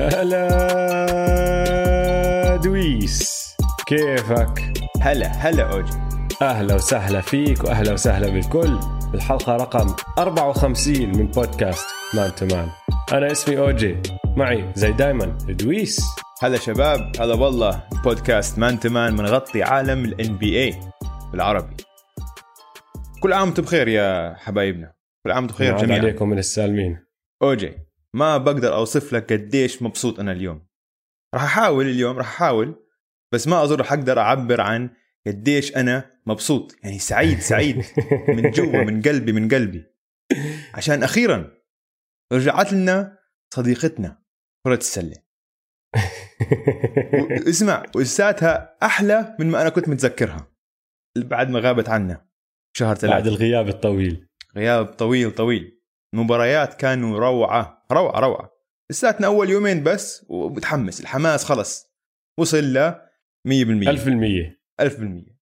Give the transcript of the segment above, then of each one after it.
هلا دويس كيفك؟ هلا هلا أوجي. أهلا وسهلا فيك وأهلا وسهلا بالكل. بالحلقة رقم 54 من بودكاست Man to Man. أنا اسمي أوجي معي زي دايما دويس. هلا شباب هلا والله بودكاست Man to Man بنغطي عالم ال NBA بالعربي. كل عام وأنتم بخير يا حبايبنا. كل عام وأنتم بخير نعود جميعا. عليكم من السالمين. أوجي ما بقدر أوصف لك قديش مبسوط أنا اليوم. راح أحاول اليوم راح أحاول بس ما أظن راح أقدر أعبر عن قديش أنا مبسوط. يعني سعيد سعيد. من جوا من قلبي من قلبي. عشان أخيرا رجعت لنا صديقتنا كرة السلة. اسمع وإساتها أحلى من ما أنا كنت متذكرها. بعد ما غابت عنا شهر بعد ثلاثة. الغياب الطويل. غياب طويل طويل. المباريات كانوا روعة روعة روعة. لساتنا أول يومين بس ومتحمس الحماس خلص. وصل ل 100% 1000% 1000%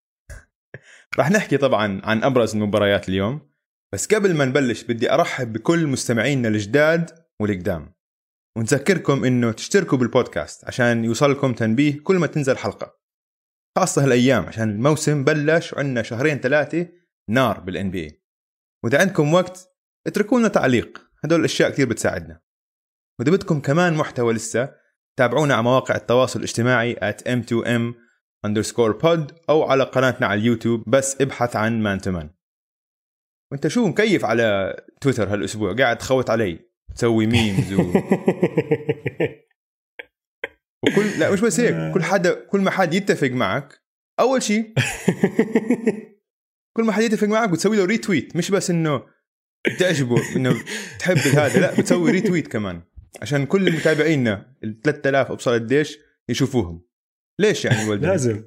راح نحكي طبعا عن أبرز المباريات اليوم بس قبل ما نبلش بدي أرحب بكل مستمعينا الجداد والقدام. ونذكركم إنه تشتركوا بالبودكاست عشان يوصلكم تنبيه كل ما تنزل حلقة. خاصة هالأيام عشان الموسم بلش وعندنا شهرين ثلاثة نار بال NBA وإذا عندكم وقت اتركوا لنا تعليق. هدول الأشياء كثير بتساعدنا. واذا بدكم كمان محتوى لسه. تابعونا على مواقع التواصل الاجتماعي at m2m underscore pod أو على قناتنا على اليوتيوب. بس ابحث عن Man to Man وانت شو مكيف على تويتر هالأسبوع؟ قاعد تخوت علي. تسوي memes و... وكل لا مش بس هيك. كل حدا كل ما حد يتفق معك أول شيء كل ما حد يتفق معك بتسوي له retweet مش بس إنه تعجبه إنه تحب هذا لا بتسوي retweet كمان. عشان كل متابعينا ال 3000 ابصر قديش يشوفوهم. ليش يعني ولد لازم.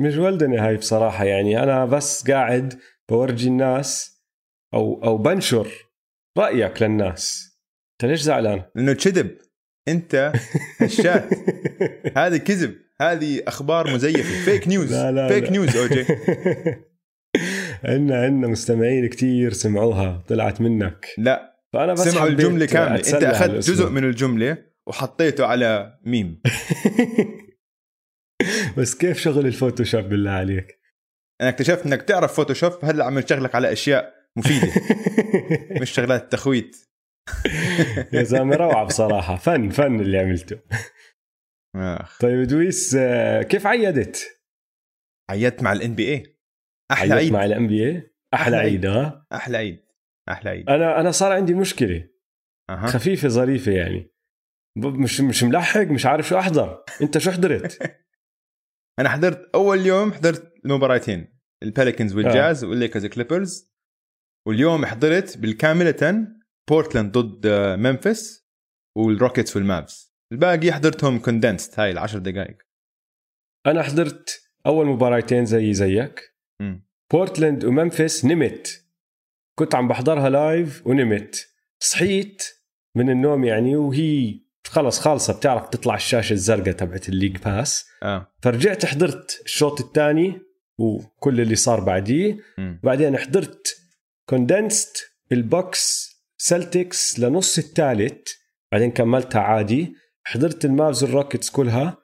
مش ولدنة هاي بصراحة يعني. أنا بس قاعد بورجي الناس أو أو بنشر رأيك للناس. أنت ليش زعلان؟ لأنه كذب. أنت هشات. هذه كذب. هذه أخبار مزيفة. fake news لا لا fake لا. news أوجي. عندنا عندنا مستمعين كتير سمعوها طلعت منك. لا فأنا بس سمعوا الجملة كاملة. أنت أخذت. جزء من الجملة وحطيته على ميم. بس كيف شغل ال Photoshop بالله عليك؟ أنا اكتشفت إنك تعرف Photoshop هلأ عم تشغلك على أشياء مفيدة. مش شغلات تخويت يا زلمة روعة بصراحة. فن فن اللي عملته. طيب دويس آه، كيف عيدت؟ عيدت مع ال NBA أحلى عيد. مع ال NBA أحلى عيد ها أحلى عيد. أحلى عيد. أنا أنا صار عندي مشكلة. أها. خفيفة ظريفة يعني. مش مش ملحق مش عارف شو أحضر. أنت شو حضرت؟ أنا حضرت أول يوم حضرت المباراتين ال Pelicans والجاز وال Lakers Clippers واليوم حضرت بالكاملة بورتلاند ضد آه، ممفيس وال Rockets وال Mavs الباقي حضرتهم condensed هاي العشر دقائق. أنا حضرت أول مباراتين زي زيك. بورتلاند وممفيس نمت. كنت عم بحضرها live ونمت. صحيت من النوم يعني وهي خلص خالصة بتعرف تطلع الشاشة الزرقاء تبعت ال League Pass. آه. فرجعت حضرت الشوط الثاني وكل اللي صار بعديه. بعدين حضرت condensed ال Bucks Celtics لنص الثالث. بعدين كملتها عادي. حضرت ال Mavs وال Rockets كلها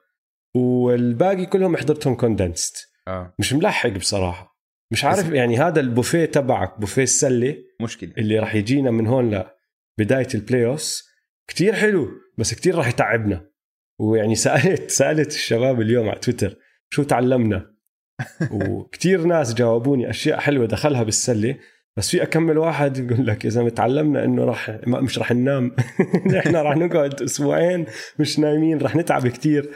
والباقي كلهم حضرتهم condensed. آه. مش ملحق بصراحة. مش عارف يعني هذا البوفيه تبعك بوفيه السلة مشكلة. اللي راح يجينا من هون لبدايه ال playoffs كثير حلو بس كثير راح يتعبنا. ويعني سالت سألت الشباب اليوم على تويتر شو تعلمنا؟ وكثير ناس جاوبوني أشياء حلوة دخلها بالسلة بس في أكمل واحد يقول لك زلمه تعلمنا إنه راح مش راح ننام. نحن راح نقعد أسبوعين مش نايمين راح نتعب كثير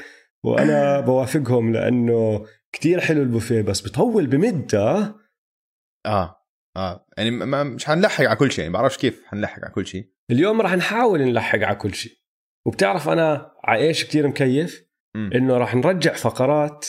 وأنا بوافقهم لأنه كثير حلو البوفيه بس بطول بمد؟ آه آه يعني ما- مش حنلحق على كل شيء يعني بعرفش كيف حنلحق على كل شيء. اليوم راح نحاول نلحق على كل شيء. وبتعرف أنا على إيش كثير مكيف؟ مم. إنه راح نرجع فقرات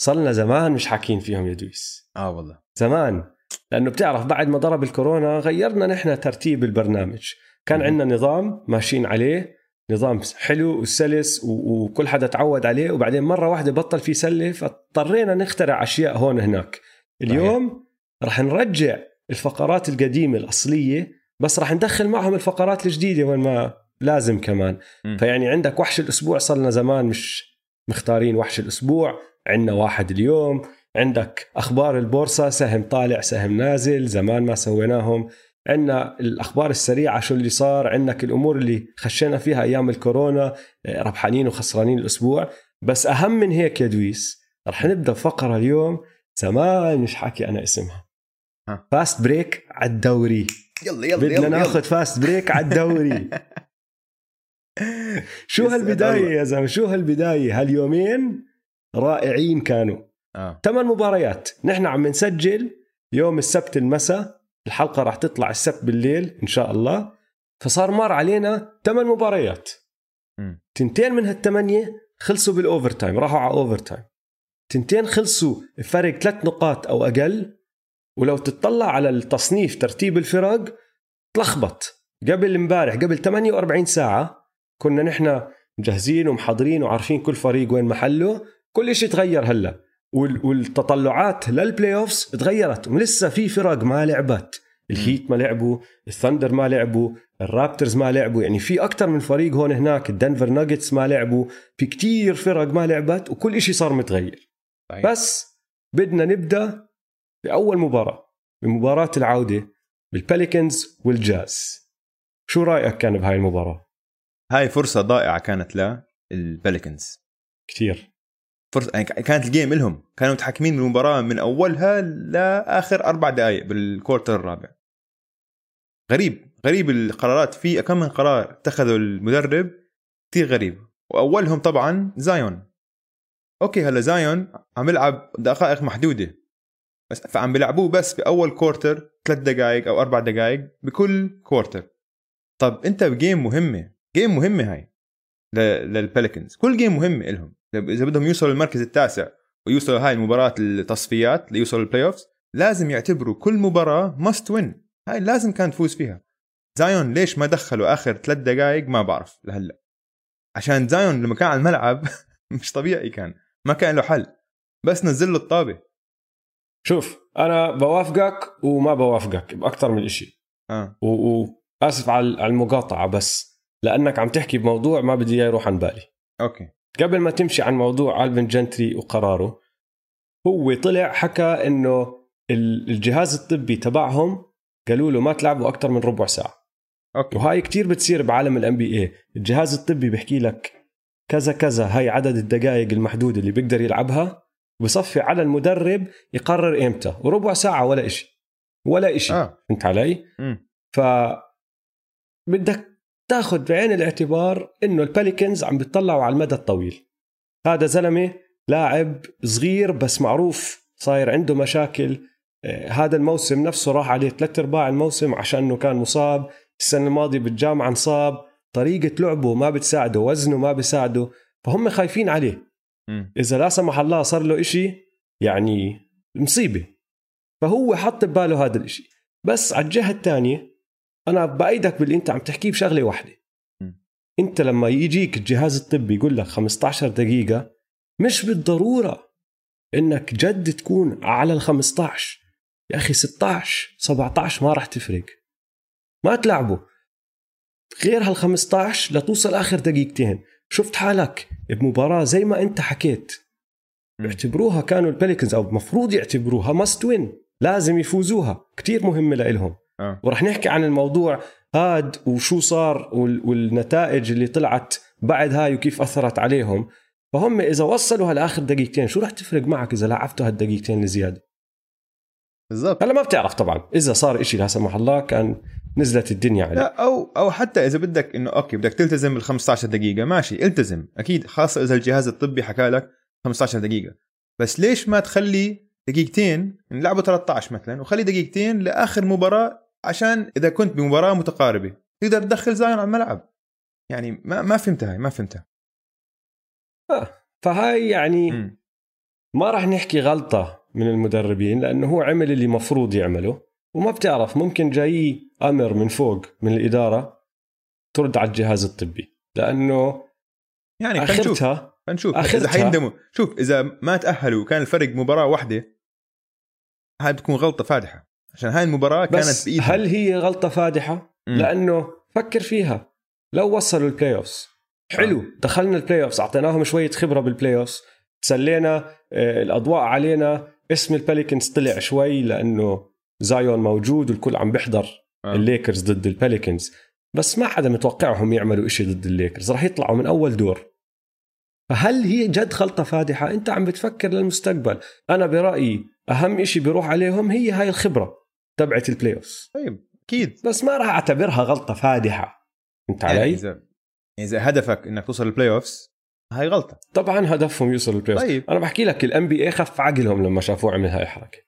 صلنا زمان مش حاكين فيهم يا دويس. آه والله. زمان. لأنه بتعرف بعد ما ضرب الكورونا غيرنا نحن ترتيب البرنامج. كان. عندنا نظام ماشيين عليه نظام حلو وسلس وكل حدا تعود عليه وبعدين مرة واحدة بطل في سلة فاضطرينا نخترع أشياء هون هناك. اليوم رح نرجع الفقرات القديمة الأصلية بس رح ندخل معهم الفقرات الجديدة وين ما لازم كمان. مم. فيعني عندك وحش الأسبوع صلنا زمان مش مختارين وحش الأسبوع عندنا واحد اليوم. عندك أخبار البورصة سهم طالع سهم نازل زمان ما سويناهم. عندنا الأخبار السريعة شو اللي صار عندك الأمور اللي خشينا فيها أيام الكورونا آه، ربحانين وخسرانين الأسبوع. بس أهم من هيك يا دويس رح نبدأ فقرة اليوم زمان مش حاكي أنا اسمها. ها. fast break على الدوري. يلا يلا بدنا ناخذ fast break على الدوري. شو هالبداية. يا زلمة؟ شو هالبداية؟ هاليومين رائعين كانوا. ثمان مباريات. نحن عم نسجل يوم السبت المساء. الحلقة راح تطلع السبت بالليل إن شاء الله. فصار مر علينا ثمان مباريات. تنتين من هالثمانيه خلصوا بال overtime راحوا على overtime تنتين خلصوا فرق ثلاث نقاط أو أقل. ولو تطلع على التصنيف ترتيب الفرق تلخبط. قبل امبارح قبل 48 ساعة كنا نحن مجهزين ومحضرين وعارفين كل فريق وين محله. كل شيء تغير هلا. والتطلعات لل playoffs تغيرت ولسه في فرق ما لعبت. ال Heat ما لعبوا ال Thunder ما لعبوا ال Raptors ما لعبوا. يعني في أكتر من فريق هون هناك ال Denver Nuggets ما لعبوا. في كتير فرق ما لعبت وكل شيء صار متغير. صحيح. بس بدنا نبدأ بأول مباراة بمباراة العودة بال Pelicans وال Jazz شو رأيك كان بهاي المباراة؟ هاي فرصة ضائعة كانت لل Pelicans كتير. فرصه يعني كانت ال game لهم. كانوا متحكمين بالمباراة من أولها لآخر أربع دقائق بال quarter الرابع. غريب. غريب القرارات. في كم من قرار اتخذه المدرب كثير غريب. وأولهم طبعا زايون أوكي هلا زايون عم يلعب دقائق محدودة. بس فعم بيلعبوه بس بأول quarter ثلاث دقائق أو أربع دقائق بكل quarter طب أنت ب game مهمة. game مهمة هاي. ل- لل Pelicans كل game مهمة لهم إذا بدهم يوصلوا المركز التاسع ويوصلوا هاي المباراة التصفيات ليوصلوا ال playoffs لازم يعتبروا كل مباراة must win هاي لازم كان تفوز فيها. زايون ليش ما دخلوا آخر ثلاث دقائق ما بعرف لهلأ. عشان زايون لما كان على الملعب مش طبيعي كان. ما كان له حل. بس نزل له الطابة. شوف أنا بوافقك وما بوافقك بأكثر من شيء آه. و- واسف على على المقاطعة بس لأنك عم تحكي بموضوع ما بدي إياه يروح عن بالي. أوكي. قبل ما تمشي عن موضوع Alvin Gentry وقراره هو طلع حكى إنه ال- الجهاز الطبي تبعهم قالوا له ما تلعبوا أكثر من ربع ساعة. أوكي. وهاي كتير بتصير بعالم ال NBA الجهاز الطبي بيحكي لك كذا كذا هاي عدد الدقائق المحدودة اللي بيقدر يلعبها بصفي على المدرب يقرر إمتى. وربع ساعة ولا إشي. ولا إشي. آه. فهمت علي؟ امم ف بدك تاخذ بعين الاعتبار إنه ال Pelicans عم بيطلعوا على المدى الطويل. هذا زلمة لاعب صغير بس معروف صاير عنده مشاكل. آه، هذا الموسم نفسه راح عليه ثلاث أرباع الموسم عشان إنه كان مصاب. السنة الماضية بالجامعة انصاب. طريقة لعبه ما بتساعده وزنه ما بيساعده. فهم خايفين عليه. إذا لا سمح الله صار له إشي يعني مصيبة. فهو حط بباله هذا الإشي. بس على الجهة الثانية أنا بأيدك باللي أنت عم تحكيه بشغلة واحدة. أنت لما يجيك الجهاز الطبي يقول لك 15 دقيقة مش بالضرورة إنك جد تكون على ال 15 يا أخي 16 17 ما راح تفرق. ما تلعبه. غير هال 15 لتوصل آخر دقيقتين. شفت حالك بمباراة زي ما أنت حكيت. مم. يعتبروها كانوا البليكنز أو المفروض يعتبروها ماست وين لازم يفوزوها. كتير مهمة لإلهم. آه. ورح نحكي عن الموضوع هاد وشو صار وال- والنتائج اللي طلعت بعد هاي وكيف أثرت عليهم. فهم إذا وصلوا هالآخر دقيقتين شو رح تفرق معك إذا لعبتوا هالدقيقتين الزياده بالضبط. هلا ما بتعرف طبعا. إذا صار إشي لا سمح الله كان نزلت الدنيا عليه لا أو أو حتى إذا بدك إنه أوكي بدك تلتزم بال 15 دقيقة ماشي التزم. أكيد خاصة إذا الجهاز الطبي حكى لك 15 دقيقة. بس ليش ما تخلي دقيقتين نلعبوا 13 مثلا وخلي دقيقتين لآخر مباراة عشان إذا كنت بمباراة متقاربة تقدر تدخل زاين على الملعب. يعني ما ما فهمتها ما فهمتها. فهاي يعني مم. ما راح نحكي غلطة من المدربين لأنه هو عمل اللي مفروض يعمله وما بتعرف ممكن جاي أمر من فوق من الإدارة ترد على الجهاز الطبي. لأنه يعني خلينا نشوف إذا حيندموا شوف إذا ما تأهلوا وكان الفرق مباراة واحدة هاي بتكون غلطة فادحة. عشان هاي المباراة كانت بس بايدهم هل هي غلطة فادحة؟ مم. لأنه فكر فيها لو وصلوا ال playoffs حلو آه. دخلنا ال playoffs أعطيناهم شوية خبرة بال playoffs تسلينا آه، الأضواء علينا اسم ال Pelicans طلع شوي لأنه زايون موجود والكل عم بيحضر آه. الليكرز ضد ال Pelicans بس ما حدا متوقعهم يعملوا إشي ضد الليكرز راح يطلعوا من أول دور فهل هي جد غلطة فادحة أنت عم بتفكر للمستقبل أنا برأيي أهم إشي بيروح عليهم هي هاي الخبرة تبعت ال playoffs طيب أكيد. بس ما راح أعتبرها غلطة فادحة. فهمت علي؟ اذا إذا هدفك إنك توصل ال playoffs هاي غلطة. طبعا هدفهم يوصلوا ال playoff طيب. أنا بحكي لك ال NBA خف عقلهم لما شافوه عمل هاي الحركه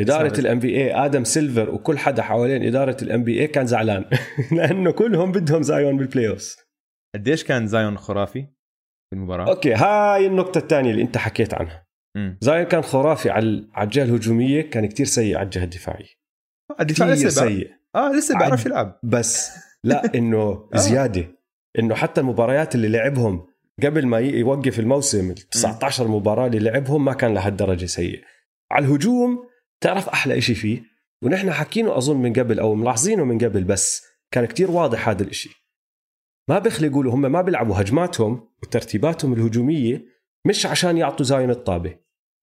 إدارة. ال NBA آدم سيلفر وكل حدا حوالين إدارة ال NBA كان زعلان. لأنه كلهم بدهم زايون بال playoff قديش كان زايون خرافي في المباراة؟ أوكي هاي النقطة الثانية اللي أنت حكيت عنها. امم زايون كان خرافي على على الجهة الهجومية كان كتير سيء على الجهة الدفاعية. الدفاع لسه سيء. آه لسه بيعرف يلعب. بس لا إنه آه. زيادة. إنه حتى المباريات اللي لعبهم قبل ما يوقف الموسم ال 19 مباراة اللي لعبهم ما كان لهالدرجه سيء على الهجوم تعرف أحلى إشي فيه؟ ونحن حكينه أظن من قبل أو ملاحظينه من قبل بس كان كتير واضح هذا الإشي. ما بيخلقوا له هم ما بيلعبوا هجماتهم وترتيباتهم الهجومية مش عشان يعطوا زايون الطابة.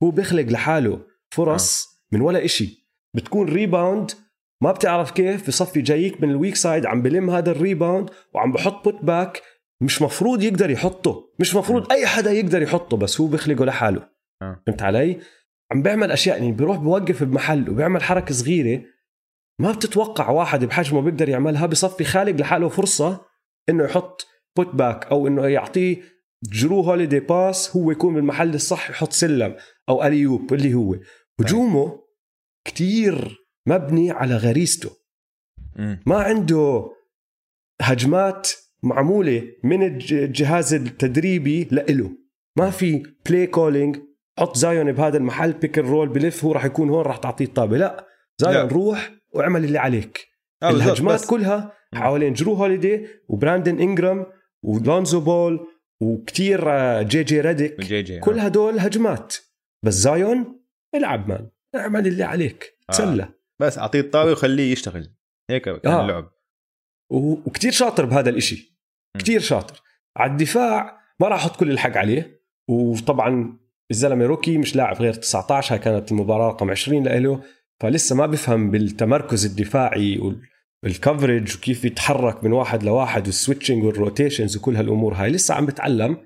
هو بيخلق لحاله فرص من ولا إشي. بتكون rebound ما بتعرف كيف بصفي جايك من ال weak side عم بلم هذا ال rebound وعم بحط put back مش مفروض يقدر يحطه مش مفروض أي حدا يقدر يحطه بس هو بيخلقه لحاله. آه. فهمت علي؟ عم بيعمل أشياء يعني بيروح بوقف بمحل وبيعمل حركة صغيرة. ما بتتوقع واحد بحجمه بيقدر يعملها بصفي خالق لحاله فرصة إنه يحط put back أو إنه يعطيه جرو هوليدي pass هو يكون بالمحل الصح يحط slam أو alley-oop اللي هو. هجومه كتير مبني على غريزته. ما عنده هجمات معمولة من الج- الجهاز التدريبي لإله. ما في play calling حط زايون بهذا المحل pick roll بلف هو راح يكون هون راح تعطيه الطابة. لا زايون لا. روح واعمل اللي عليك. آه الهجمات بس- كلها. حوالين جرو هوليدي وبراندن انجرام ولونزو بول وكتير آه، جي جي ريديك. جي جي آه. كل هدول هجمات. بس زايون العب man. اعمل اللي عليك آه. تسلى. بس أعطيه الطابة وخليه يشتغل. هيك كان آه. اللعب. و- وكتير شاطر بهذا الإشي. م. كتير شاطر. على الدفاع ما راح أحط كل الحق عليه. وطبعا الزلمة rookie مش لاعب غير 19 هاي كانت المباراة رقم 20 له. فلسه ما بفهم بالتمركز الدفاعي وال coverage وكيف يتحرك من واحد لواحد وال switching وال rotations وكل هالأمور هاي. لسه عم بتعلم.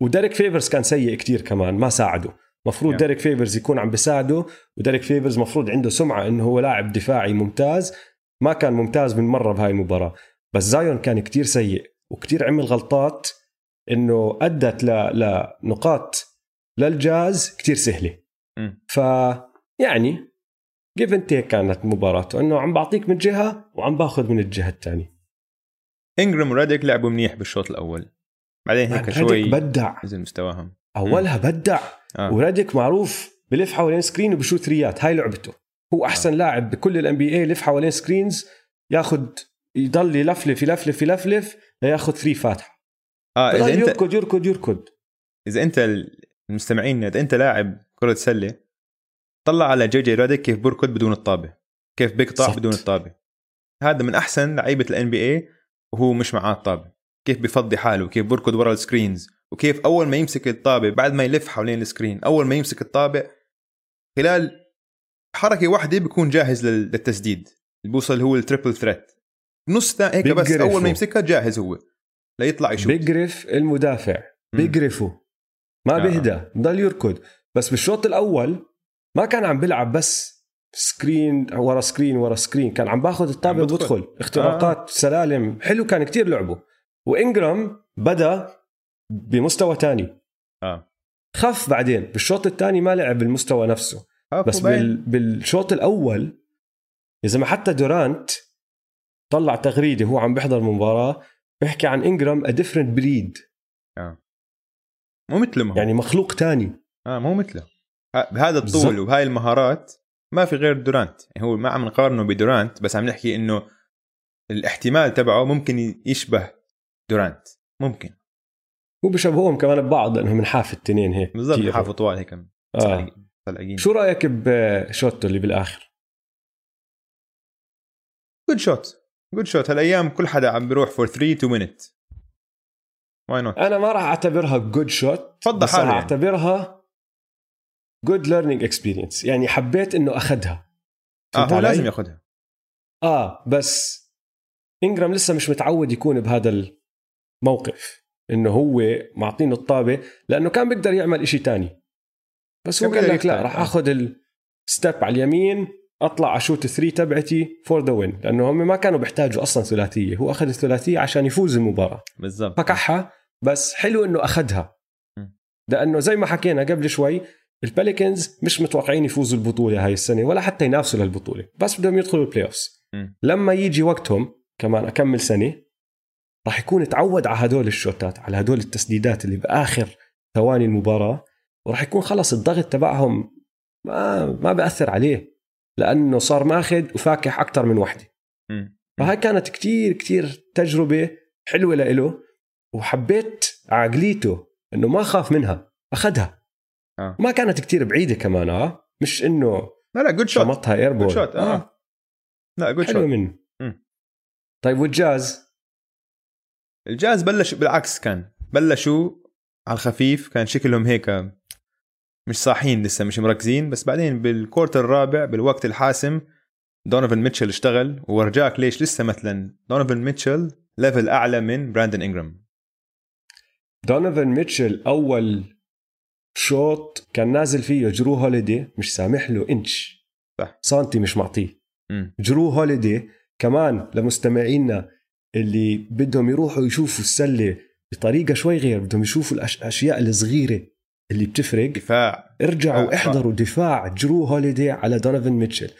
وديريك فيفرز كان سيء كتير كمان ما ساعده. مفروض Yeah. ديريك فيفرز يكون عم بساعده وديريك فيفرز مفروض عنده سمعة إنه هو لاعب دفاعي ممتاز. ما كان ممتاز من مرة بهاي المباراة. بس زايون كان كتير سيء وكتير عمل غلطات إنه أدت ل... لنقاط للجاز كتير سهلة. ف يعني جيف انت كانت مباراته. إنه عم بعطيك من جهة وعم باخذ من الجهة الثانية إنجرام وراديك لعبوا منيح بالشوط الأول. بعدين هيك شوي بدع. نزل مستواهم. أولها بدع. آه. معروف بلف حوالين سكرين وبشوت ثريات هاي لعبته. هو أحسن لاعب بكل الان بي اي يلف حوالين سكرينز ياخذ يضل يلفلف يلفلف يلفلف لياخذ three فاتحة. آه إذا أنت يركض يركض يركض. إذا أنت المستمعين إذا أنت لاعب كرة سلة طلع على جي جي راديك كيف بركض بدون الطابة. كيف بيقطع. بدون الطابة. هذا من أحسن لعيبة ال NBA وهو مش معاه الطابة. كيف بيفضي حاله كيف بركض ورا ال screens. وكيف أول ما يمسك الطابه بعد ما يلف حوالين ال screen أول ما يمسك الطابه خلال حركة واحدة بيكون جاهز لل- للتسديد اللي بوصل هو ال triple threat نص ثانية هيك بس. أول ما يمسكها جاهز هو ليطلع يشوت بيقرف المدافع. بيقرفه ما آه. بيهدى بضل يركض بس بالشوط الأول ما كان عم بيلعب بس screen ورا screen ورا screen كان عم باخذ الطابه. وبدخل اختراقات آه. سلالم حلو كان كتير لعبه وإنجرام بدأ بمستوى تاني. آه. خف بعدين. بالشوط الثاني ما لعب بالمستوى نفسه. آه، بس بال... بالشوط الأول يا زلمه حتى دورانت طلع تغريدة هو عم بيحضر المباراه بيحكي عن إنجرام ا ديفرنت بريد مو مثله ما هو. يعني مخلوق تاني. آه مو مثله. ه- بهذا الطول. وبهاي المهارات ما في غير دورانت. يعني هو ما عم نقارنه بدورانت بس عم نحكي إنه الاحتمال تبعه ممكن يشبه دورانت. ممكن. هو بشبهوهم كمان ببعض لأنهم نحاف التنين هيك بالضبط. حافظ طوال هيك آه. طلعين شو رأيك ب shot و اللي بالآخر؟ good shot good shot هالأيام كل حدا عم بيروح for 3 to win it why not أنا ما راح أعتبرها good shot فضل بس راح يعني. أعتبرها good learning experience يعني حبيت إنه اخذها آه هو؟ لازم ياخذها آه بس إنجرام لسه مش متعود يكون بهذا الموقف. إنه هو معطينه الطابة لأنه كان بيقدر يعمل إشي تاني. بس هو قال لك لا راح آه. آخذ ال step على اليمين أطلع اشوت ال three تبعتي for the win لأنه هم ما كانوا بيحتاجوا أصلا ثلاثية. هو أخذ الثلاثية عشان يفوز المباراة. بالضبط. فكحها بس حلو إنه أخذها. لأنه زي ما حكينا قبل شوي البيليكنز مش متوقعين يفوزوا البطولة هاي السنة ولا حتى ينافسوا للبطولة. بس بدهم يدخلوا ال playoffs. لما يجي وقتهم كمان أكمن سنة راح يكون تعود على هدول الشوتات على هدول التسديدات اللي بآخر ثواني المباراة وراح يكون خلص الضغط تبعهم ما ما بأثر عليه لأنه صار ماخذ وفاكح أكثر من وحدة. فهاي كانت كتير كتير تجربة حلوة لإله وحبيت عقليته إنه ما خاف منها أخذها. آه. ما كانت كتير بعيدة كمان آه. مش إنه لا لا good shot شمطها airball good shot آه. لا good shot منه. مم. طيب والجاز؟ الجاز بلش بالعكس كان بلشوا على الخفيف كان شكلهم هيك مش صاحيين لسه مش مركزين. بس بعدين بال quarter الرابع بالوقت الحاسم دونيفن ميتشل اشتغل. وورجاك ليش لسه مثلا دونيفن ميتشل level أعلى من براندن انجرام دونيفن ميتشل أول شوط كان نازل فيه جرو هوليدي مش سامح له إنش. صح. سانتي مش معطيه. جرو هوليدي كمان لمستمعينا اللي بدهم يروحوا يشوفوا السلة بطريقة شوي غير بدهم يشوفوا الأشياء الصغيرة اللي بتفرق. دفاع. ارجعوا آه، احضروا دفاع جرو هوليدي على دونيفن ميتشل.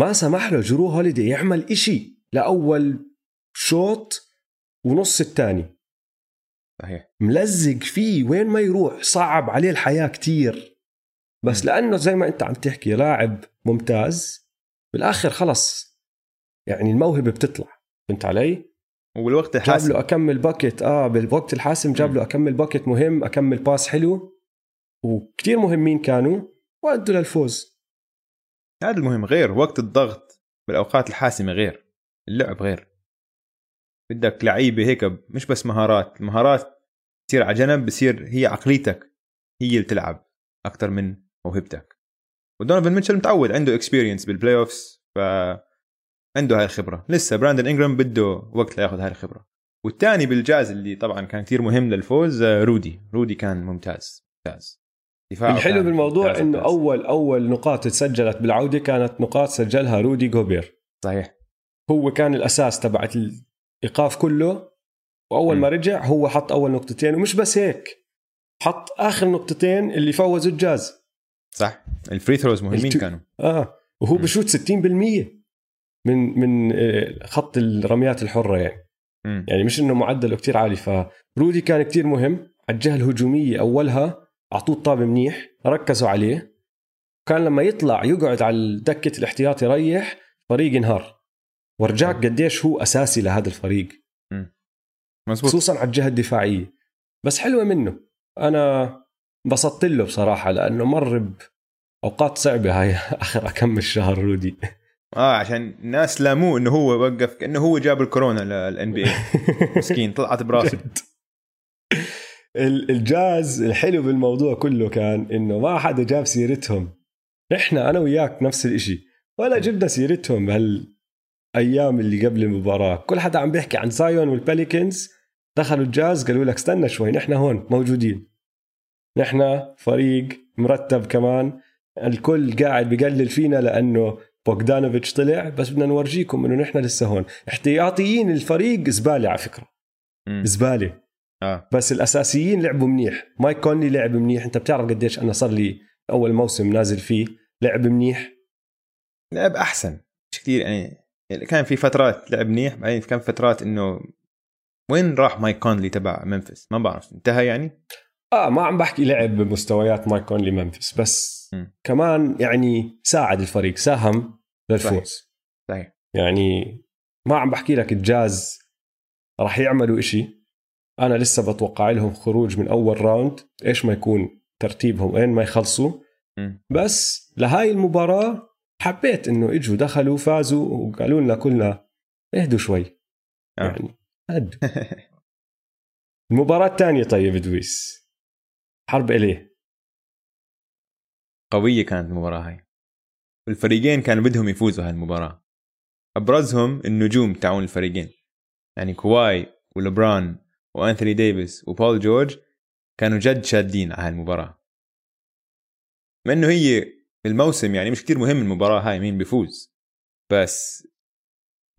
ما سمح له جرو هوليدي يعمل إشي لأول شوط ونص الثاني. صحيح. ملزق فيه وين ما يروح صعب عليه الحياة كتير. بس م. لأنه زي ما أنت عم تحكي لاعب ممتاز. بالآخر خلص. يعني الموهبة بتطلع. فهمت علي؟ والوقت جاب الحاسم له أكمن bucket آه بالوقت الحاسم جاب. له أكمن bucket مهم أكمن pass حلو. وكتير مهمين كانوا وأدوا للفوز. هذا المهم غير وقت الضغط بالأوقات الحاسمة غير. اللعب غير. بدك لعيبة هيك مش بس مهارات. المهارات تصير على جنب بصير هي عقليتك هي اللي تلعب أكثر من موهبتك. ودونيفن ميتشل متعود عنده experience بال playoffs ف عنده هاي الخبرة. لسه براندن انجرام بده وقت لياخذ هاي الخبرة. والثاني بالجاز اللي طبعا كان كثير مهم للفوز آه، رودي. رودي كان ممتاز. ممتاز. الحلو بالموضوع إنه ممتاز. أول أول نقاط تسجلت بالعودة كانت نقاط سجلها رودي جوبير. صحيح. هو كان الأساس تبعت الإيقاف كله. وأول م. ما رجع هو حط أول نقطتين. ومش بس هيك حط آخر نقطتين اللي فوزوا الجاز. صح. ال free throws مهمين التو- كانوا. آه. وهو. بشوت 60% من من آه، خط الرميات الحرة يعني. مم. يعني مش إنه معدله كتير عالي. فرودي كان كتير مهم. على الجهه الهجومية أولها أعطوه الطابة منيح ركزوا عليه. كان لما يطلع يقعد على دكة الاحتياط يريح فريق انهار ورجاك قديش هو أساسي لهذا الفريق. مزبوط. خصوصا على الجهة الدفاعية. بس حلوة منه. أنا انبسطت له بصراحة لأنه مر باوقات صعبة هاي آخر كم الشهر رودي. آه عشان الناس لاموه إنه هو وقف كانه هو جاب الكورونا لل NBA مسكين طلعت براسه الجاز الحلو بالموضوع كله كان إنه ما حدا جاب سيرتهم. إحنا أنا وياك نفس الإشي. ولا جبنا سيرتهم بهالأيام اللي قبل المباراة. كل حدا عم بيحكي عن زايون والبيليكنز دخلوا الجاز قالوا لك استنى شوي نحن هون موجودين. نحن فريق مرتب كمان. الكل قاعد بقلل فينا لأنه بوغدانوفيتش طلع بس بدنا نورجيكم إنه نحن لسه هون. احتياطيين الفريق زبالة على فكرة. زبالة. آه. بس الأساسيين لعبوا منيح. مايك كونلي لعب منيح. أنت بتعرف قديش أنا صار لي أول موسم نازل فيه لعب منيح. لعب أحسن. مش كثير يعني يعني كان في فترات لعب منيح بعدين كان فترات إنه وين راح مايك كونلي تبع ممفس؟ ما بعرف. انتهى يعني؟ آه ما عم بحكي لعب بمستويات مايك كونلي منفس بس م. كمان يعني ساعد الفريق ساهم للفوز صحيح. يعني ما عم بحكي لك الجاز راح يعملوا إشي. أنا لسه بتوقع لهم خروج من أول round. إيش ما يكون ترتيبهم وين ما يخلصوا. مم. بس لهاي المباراة حبيت إنه إجوا دخلوا فازوا وقالوا لنا كلنا اهدوا شوي. آه. يعني هدوا. المباراة الثانية طيب دويس. حرب LA. قوية كانت المباراة هاي. الفريقين كانوا بدهم يفوزوا هاي المباراه أبرزهم النجوم تاعون الفريقين. يعني كواي ولبران وأنثوني ديفيس وبول جورج كانوا جد شادين على هاي المباراه مع إنه هي الموسم يعني مش كتير مهم المباراة هاي مين بيفوز. بس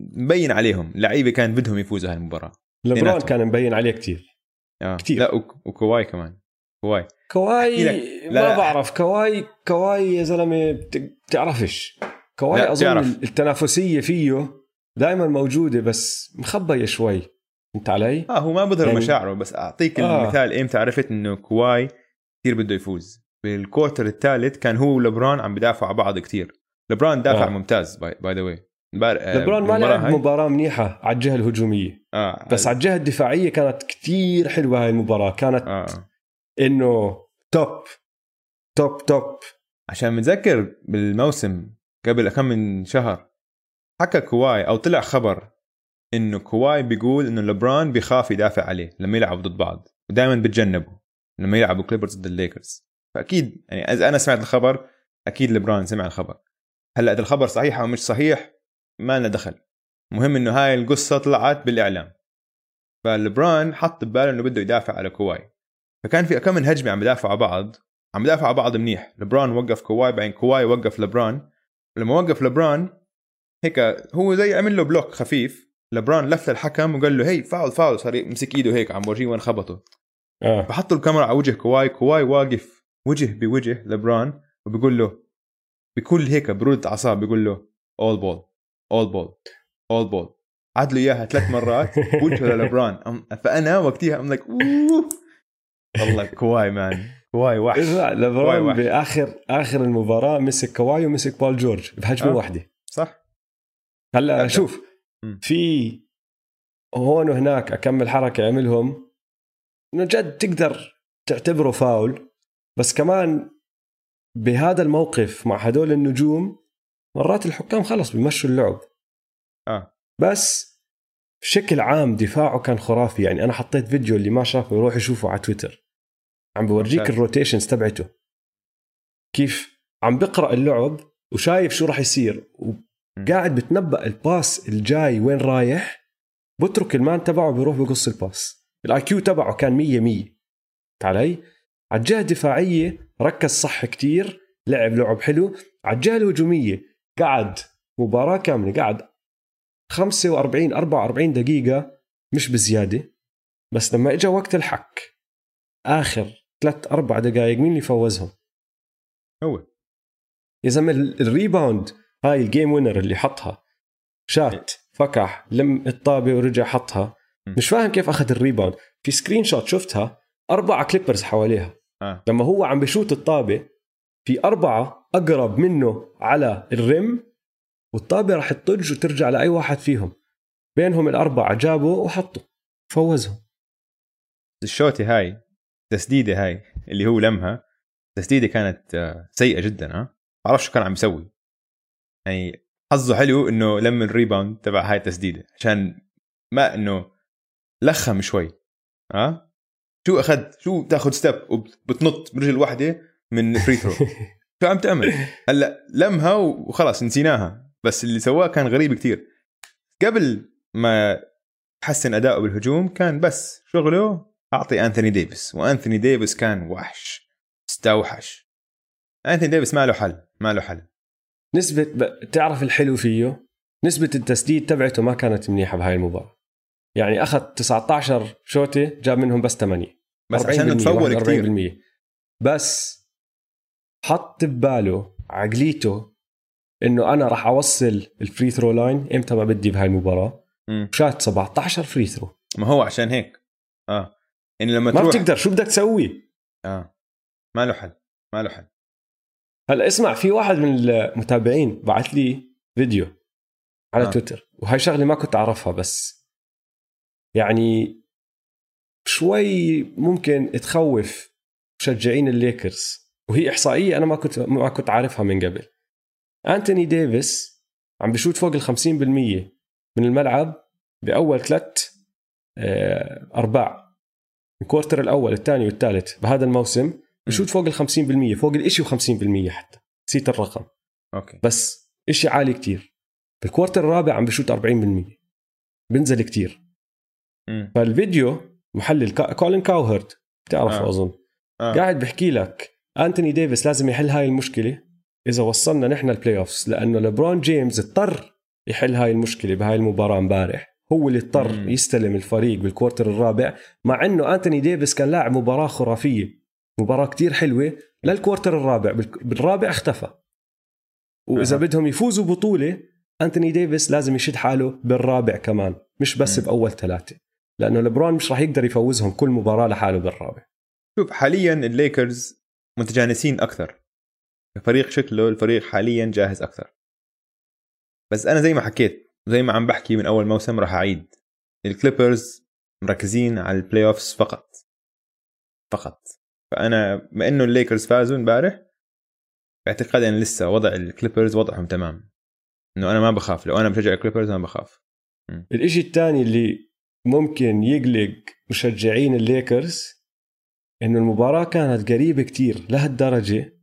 مبين عليهم لعيبة كان بدهم يفوزوا هاي المباراه لبران. كان مبين عليه كتير. آه. كتير. لا وك- وكواي كمان. كواي كواي. ما لا. بعرف كواي كواي يا زلمة بت- بتعرفش كواي أظن بتعرف. التنافسية فيه دائما موجودة بس مخبية شوي فهمت علي؟ آه هو ما بظهر يعني- مشاعره بس أعطيك آه. المثال إمتى عرفت إنه كواي كثير بده يفوز بال quarter الثالث كان هو ولبران عم بدافعوا على بعض كثير لبران دافع آه. ممتاز by the way لبران ما لعب مباراة منيحة على الجهة الهجومية آه. بس على الجهة الدفاعية كانت كتير حلوة هاي المباراة كانت آه. إنه top top top عشان متذكر بالموسم قبل كم من شهر حكى كواي أو طلع خبر إنه كواي بيقول إنه لبران بيخاف يدافع عليه لما يلعبوا ضد بعض ودائما بتجنبه لما يلعبوا كليبرز ضد الليكرز. فأكيد يعني إذا أنا سمعت الخبر أكيد لبران سمع الخبر. هلأ إذا الخبر صحيح أو مش صحيح ما لنا دخل. مهم إنه هاي القصة طلعت بالإعلام. فلبران حط بباله إنه بده يدافع على كواي. فكان في كم من هجمة عم بدافعوا على بعض عم بدافعوا على بعض منيح. لبران وقف كواي بعدين كواي وقف لبران. لما وقف لبران هيك هو زي عمل له block خفيف. لبران لف للحكم وقال له هي foul foul. صار يمسك إيده هيك عم بورجيه وين خبطه. آه. فحطوا الكاميرا على وجه كواي. كواي واقف وجه بوجه لبران وبيقول له بكل هيك برود أعصاب بيقول له all ball all ball all ball له إياها ثلاث مرات وجهه للبران. فأنا وقتها I'm like والله كواي man كواي وحش لا وحش. بآخر آخر المباراة مسك كواي ومسك بول جورج بهجمه آه. واحدة صح هلأ. شوف. في هون وهناك أكمل حركة عملهم إنه جد تقدر تعتبره فاول بس كمان بهذا الموقف مع هدول النجوم مرات الحكام خلص بيمشوا اللعب آه بس بشكل عام دفاعه كان خرافي يعني أنا حطيت فيديو اللي ما شافه يروح يشوفه على تويتر عم بورجيك. ال rotations تبعته. كيف؟ عم بقرأ اللعب وشايف شو راح يصير وقاعد بتنبأ ال pass الجاي وين رايح. بترك ال man تبعه بيروح بقص ال pass. ال IQ تبعه كان 100 100 علي على الجهه الدفاعيه ركز صح كتير لعب لعب حلو. على الجهه الهجومية قعد مباراة كاملة قعد 45 44 دقيقة مش بزيادة. بس لما اجى وقت الحك آخر ثلاث أربع دقائق مين اللي فوزهم؟ هو. يا زلمة ال- ال rebound هاي ال game winner اللي حطها. شات فكح لم الطابة ورجع حطها. مش فاهم كيف أخذ ال rebound. في screenshot شفتها أربعة كليبرز حواليها. آه. لما هو عم بشوت الطابة في أربعة أقرب منه على ال rim والطابة راح تطج وترجع لأي واحد فيهم. بينهم الأربعة جابوا وحطوا. فوزهم. الشوتي هاي. تسديدة هاي اللي هو لمها. تسديدة كانت آه، سيئة جدا ها؟ بعرف شو كان عم يسوي. يعني حظه حلو إنه لم ال rebound تبع هاي التسديدة عشان ما إنه لخم شوي ها؟ شو أخذ؟ شو تاخذ step وبتنط برجل واحدة من free throw شو عم تعمل؟ هلأ لمها وخلاص نسيناها. بس اللي سواه كان غريب كتير. قبل ما حسن أداؤه بالهجوم كان بس شغله أعطي أنثوني ديفيس وأنثوني ديفيس كان وحش استوحش. أنثوني ديفيس ما له حل ما له حل. نسبة ب... تعرف الحلو فيه؟ نسبة التسديد تبعته ما كانت منيحة بهاي المباراة. يعني أخذ 19 شوطة جاب منهم بس 8 بس عشان تفول كثير 40% بس حط بباله عقليته إنه أنا راح أوصل ال free throw line إمتى ما بدي بهاي المباراة؟ مم. شات 17 free throw ما هو عشان هيك. آه. يعني لما ما تروح بتقدر. شو بدك تسوي؟ آه. ما له حل. ما له حل. هلا اسمع في واحد من المتابعين بعث لي فيديو على آه. آه. تويتر وهي شغلة ما كنت أعرفها بس. يعني شوي ممكن تخوف مشجعين الليكرز وهي إحصائية أنا ما كنت ما كنت عارفها من قبل. أنتوني ديفيس عم بشوت فوق ال 50% من الملعب بأول ثلاث أرباع. ال quarter الأول الثاني والثالث. بهذا الموسم بشوت فوق ال 50% فوق الإشي و50% حتى. نسيت الرقم. okay. بس إشي عالي كتير. بال quarter الرابع عم بشوت 40% بنزل كتير. مم. فالفيديو محلل كا- كولين كاوهرد. بتعرفه آه. أظن. آه. قاعد بحكي لك أنتوني ديفيس لازم يحل هاي المشكلة إذا وصلنا نحن ال playoffs لأنه لبرون جيمس اضطر يحل هاي المشكلة بهاي المباراة امبارح. هو اللي اضطر مم. يستلم الفريق بال quarter الرابع مع إنه أنتوني ديفيس كان لاعب مباراة خرافية مباراة كتير حلوة لل quarter الرابع بالرابع اختفى وإذا أها. بدهم يفوزوا بطولة أنتوني ديفيس لازم يشد حاله بالرابع كمان مش بس مم. بأول ثلاثة لأنه لبرون مش راح يقدر يفوزهم كل مباراة لحاله بالرابع شوف حاليا الليكرز متجانسين أكثر الفريق شكله الفريق حاليا جاهز أكثر بس أنا زي ما حكيت زي ما عم بحكي من أول موسم راح أعيد. الكليبرز مركزين على ال playoffs فقط. فقط. فأنا بما إنه الليكرز فازوا امبارح باعتقادي أنا لسه وضع الكليبرز وضعهم تمام. إنه أنا ما بخاف لو أنا بشجع الكليبرز ما بخاف. الإشي الثاني اللي ممكن يقلق مشجعين الليكرز إنه المباراة كانت قريبة كتير لهالدرجة.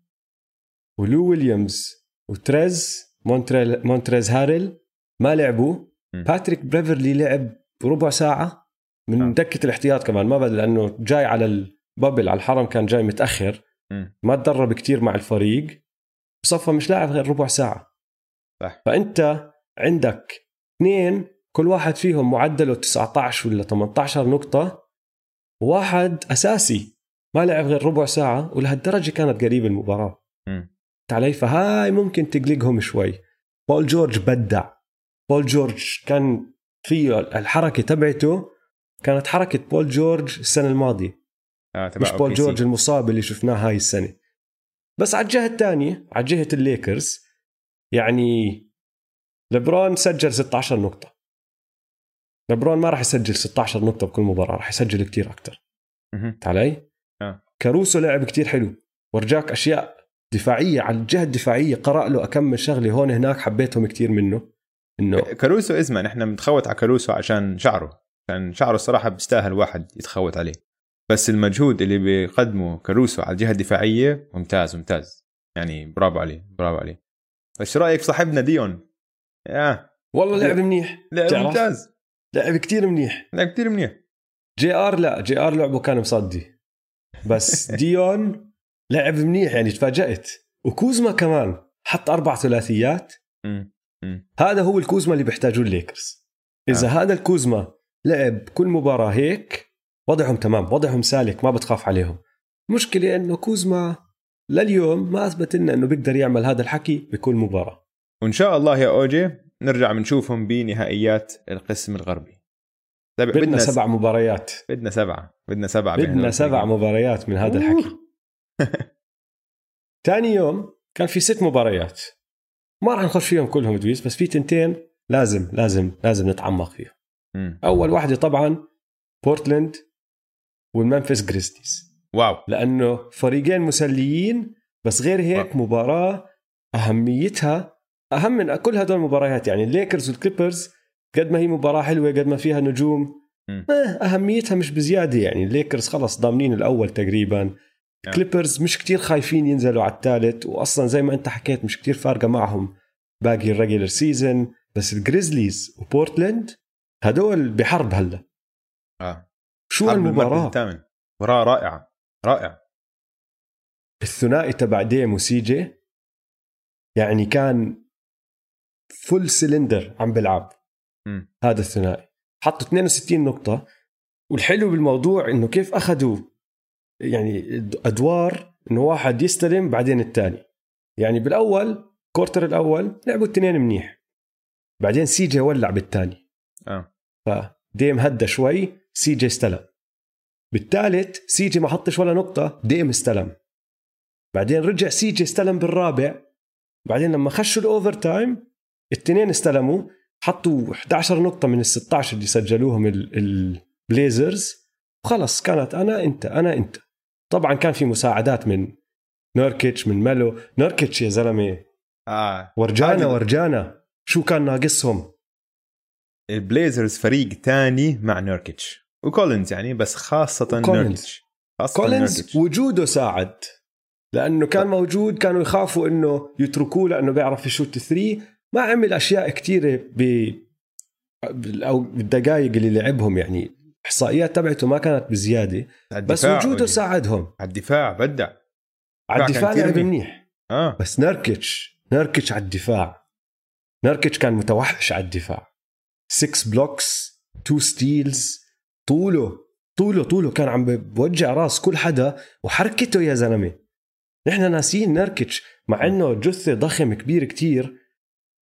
ولو ويليامز وتريز مونتريز هارل ما لعبوا م. باتريك بيفرلي لعب ربع ساعة من آه. دكة الاحتياط كمان ما بدا لأنه جاي على ال bubble على الحرم كان جاي متأخر مم. ما تدرب كتير مع الفريق بصفى مش لاعب غير ربع ساعة صح. فأنت عندك اثنين كل واحد فيهم معدله 19 ولا 18 نقطة وواحد أساسي ما لعب غير ربع ساعة ولهالدرجة كانت قريبة المباراة مم. علي فهاي ممكن تقلقهم شوي بول جورج بدع بول جورج كان فيه الحركة تبعته كانت حركة بول جورج السنة الماضية آه مش بول. جورج المصاب اللي شفناه هاي السنة بس على الجهة الثانية على جهة الليكرز يعني لبرون سجل 16 نقطة لبرون ما راح يسجل 16 نقطة بكل مباراة راح يسجل كتير أكتر مهم. علي؟ آه. كاروسو لعب كتير حلو ورجاك أشياء دفاعية على الجهة الدفاعية قرأ له أكمل شغلة هون هناك حبيتهم كتير منه إنه كاروسو اسمع نحن بنتخوت على كاروسو عشان شعره عشان شعره الصراحة بيستاهل واحد يتخوت عليه. بس المجهود اللي بيقدمه كاروسو على الجهة الدفاعية ممتاز ممتاز. يعني برافو عليه برافو عليه. شو رأيك في صاحبنا ديون؟ يا. والله لعب منيح. لعب؟ ممتاز. لعب كتير منيح. لعب كثير منيح. جي آر لا جي آر لعبه كان مصدي. بس ديون لعب منيح يعني تفاجأت. وكوزما كمان حط أربع ثلاثيات. هذا هو الكوزما اللي بيحتاجوه الليكرز. إذا آه. هذا الكوزما لعب كل مباراة هيك وضعهم تمام وضعهم سالك ما بتخاف عليهم. مشكلة إنه كوزما لليوم ما أثبت لنا إنه بيقدر يعمل هذا الحكي بكل مباراة. وإن شاء الله يا أوجي نرجع بنشوفهم بنهائيات القسم الغربي. سبع بدنا سبع مباريات. بدنا سبعة بدنا سبعة بدنا سبع. مباريات من هذا الحكي. ثاني يوم كان في ست مباريات. ما راح نخش فيهم كلهم دويس بس في تنتين لازم لازم لازم نتعمق فيهم. أول واحدة طبعا بورتلاند والممفيس جريزليز wow. لأنه فريقين مسليين بس غير هيك مباراة أهميتها أهم من كل هدول المباريات. يعني الليكرز والكليبرز قد ما هي مباراة حلوة قد ما فيها نجوم مم. آه، أهميتها مش بزيادة. يعني الليكرز خلص ضامنين الأول تقريبا. كليبرز مش كتير خايفين ينزلوا على الثالث واصلا زي ما أنت حكيت مش كتير فارقة معهم. باقي ال regular season بس الجريزليز وبورتلاند هدول بحرب هلا. آه. شو المباراة؟ الثامن. مباراة رائعة رائعة. الثنائي تبع ديم وسي جي يعني كان full cylinder عم بلعب مم. هذا الثنائي. حطوا 62 نقطة. والحلو بالموضوع إنه كيف أخذوا يعني أدوار إنه واحد يستلم بعدين الثاني. يعني بالأول quarter الأول لعبوا الاثنين منيح. بعدين سي جي ولع بالثاني. آه. فديم هدى شوي سي جي استلم. بالثالث سي جي ما حطش ولا نقطة ديم استلم. بعدين رجع سي جي استلم بالرابع. بعدين لما خشوا ال overtime الاثنين استلموا. حطوا 11 نقطة من ال 16 اللي سجلوهم ال- البليزرز وخلص كانت أنا أنت أنا أنت. طبعا كان في مساعدات من نوركيتش من ميلو. نوركيتش يا زلمة آه. ورجانا ورجانا. شو كان ناقصهم؟ البليزرز فريق تاني مع نيركيتش وكولينز يعني بس. نيركيتش خاصة كولينز. وجوده ساعد لأنه كان موجود كانوا يخافوا إنه يتركوه لأنه بيعرف يشوت three ما عمل أشياء كثيره ب أو بالدقائق اللي لعبهم يعني. الاحصائيات تبعته ما كانت بزيادة بس وجوده. ساعدهم. على الدفاع بدع على الدفاع لعب منيح. آه. بس نركتش نركتش على الدفاع. نركتش كان متوحش على الدفاع. 6 blocks 2 steals طوله طوله طوله كان عم بوجع راس كل حدا وحركته يا زلمة. نحن ناسيين نيركيتش مع إنه جثة ضخم كبير كتير.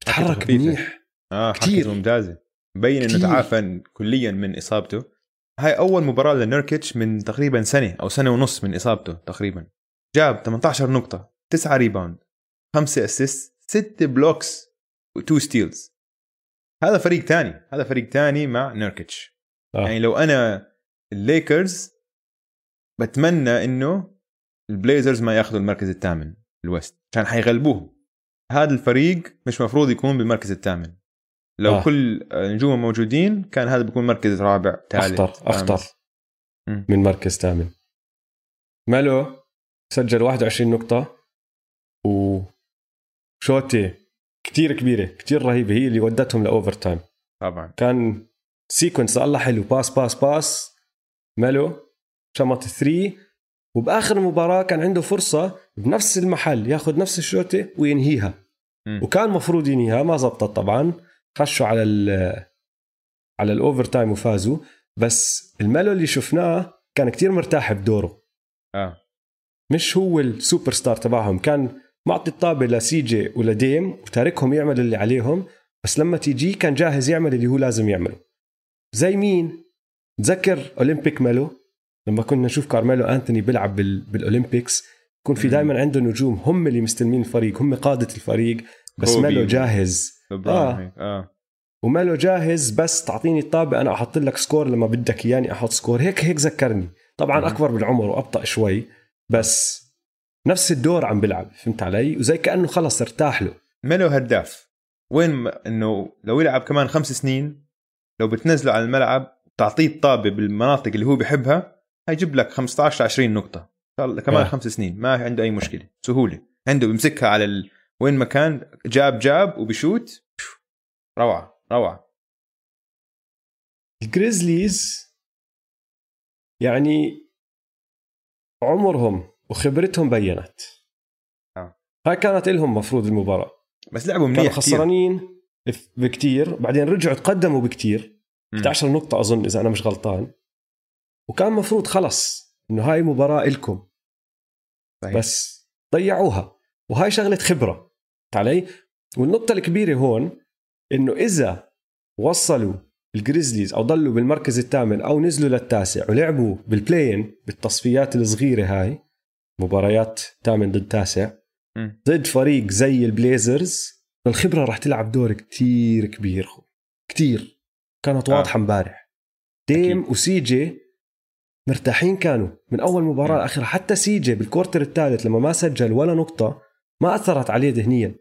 بتحرك. منيح. آه كتير. كثير ممتازة. مبين إنه. تعافى كليا من إصابته. هاي أول مباراة لنيركيتش من تقريبا سنة أو سنة ونص من إصابته تقريبا. جاب 18 نقطة 9 rebound 5 assist 6 blocks و2 steals هذا فريق تاني هذا فريق تاني مع نيركيتش. آه. يعني لو أنا الليكرز بتمنى إنه البليزرز ما ياخذوا المركز الثامن الوست عشان حيغلبوهم. هذا الفريق مش مفروض يكون بالمركز الثامن. لو آه. كل نجوم موجودين كان هذا بيكون مركز رابع ثالث أخطر أخطر. مم. من مركز ثامن. مالو سجل 21 نقطة. وشوتة كتير كبيرة كتير رهيبة هي اللي ودتهم ل overtime طبعا. كان sequence الله حلو pass pass pass مالو شمط three وبآخر المباراة كان عنده فرصة بنفس المحل ياخذ نفس الشوتة وينهيها. مم. وكان مفروض ينهيها ما زبطت طبعا. خشوا على ال على ال overtime وفازوا بس ال ميلو اللي شفناه كان كتير مرتاح بدوره. آه. مش هو السوبر ستار تبعهم كان معطي الطابة لسي جي ول ديم وتاركهم يعملوا اللي عليهم بس لما تيجي كان جاهز يعمل اللي هو لازم يعمله. زي مين؟ تذكر اولمبيك ميلو لما كنا نشوف كارميلو انتوني بيلعب بال... بال Olympics يكون في. دائما عنده نجوم هم اللي مستلمين الفريق هم قادة الفريق. بس ميلو و- جاهز آه. هيك. آه وميلو جاهز بس تعطيني الطابة أنا أحط لك score لما بدك إياني أحط score هيك هيك ذكرني طبعا مم. أكبر بالعمر وأبطأ شوي بس نفس الدور عم بلعب فهمت علي وزي كأنه خلص ارتاح له ميلو هداف وين ما إنه لو يلعب كمان خمس سنين لو بتنزله على الملعب تعطيه الطابة بالمناطق اللي هو بحبها هيجيب لك 15 20 نقطة كمان آه. آه. خمس سنين ما عنده أي مشكلة سهولة عنده بيمسكها على ال... وين ما كان جاب جاب وبشوط روعة روعة. الجريزليز يعني عمرهم وخبرتهم بينت. آه. هاي كانت لهم مفروض المباراة. بس لعبوا كانوا منيح كثير خسرانين بكتير. بعدين رجعوا تقدموا بكتير. مم. 11 نقطة أظن إذا أنا مش غلطان. وكان مفروض خلص إنه هاي مباراة إلكم. صحيح. بس ضيعوها. وهاي شغلة خبرة فهمت علي والنقطة الكبيرة هون إنه إذا وصلوا الجريزليز أو ضلوا بالمركز الثامن أو نزلوا للتاسع ولعبوا بال play-in بالتصفيات الصغيرة هاي مباريات ثامن ضد تاسع. ضد فريق زي البليزرز الخبرة رح تلعب دور كتير كبير كتير كانت آه. واضحة امبارح ديم أكيد. وسي جي مرتاحين كانوا من أول مباراة مم. لاخرها حتى سي جي بال quarter الثالث لما ما سجل ولا نقطة ما أثرت عليه ذهنيا.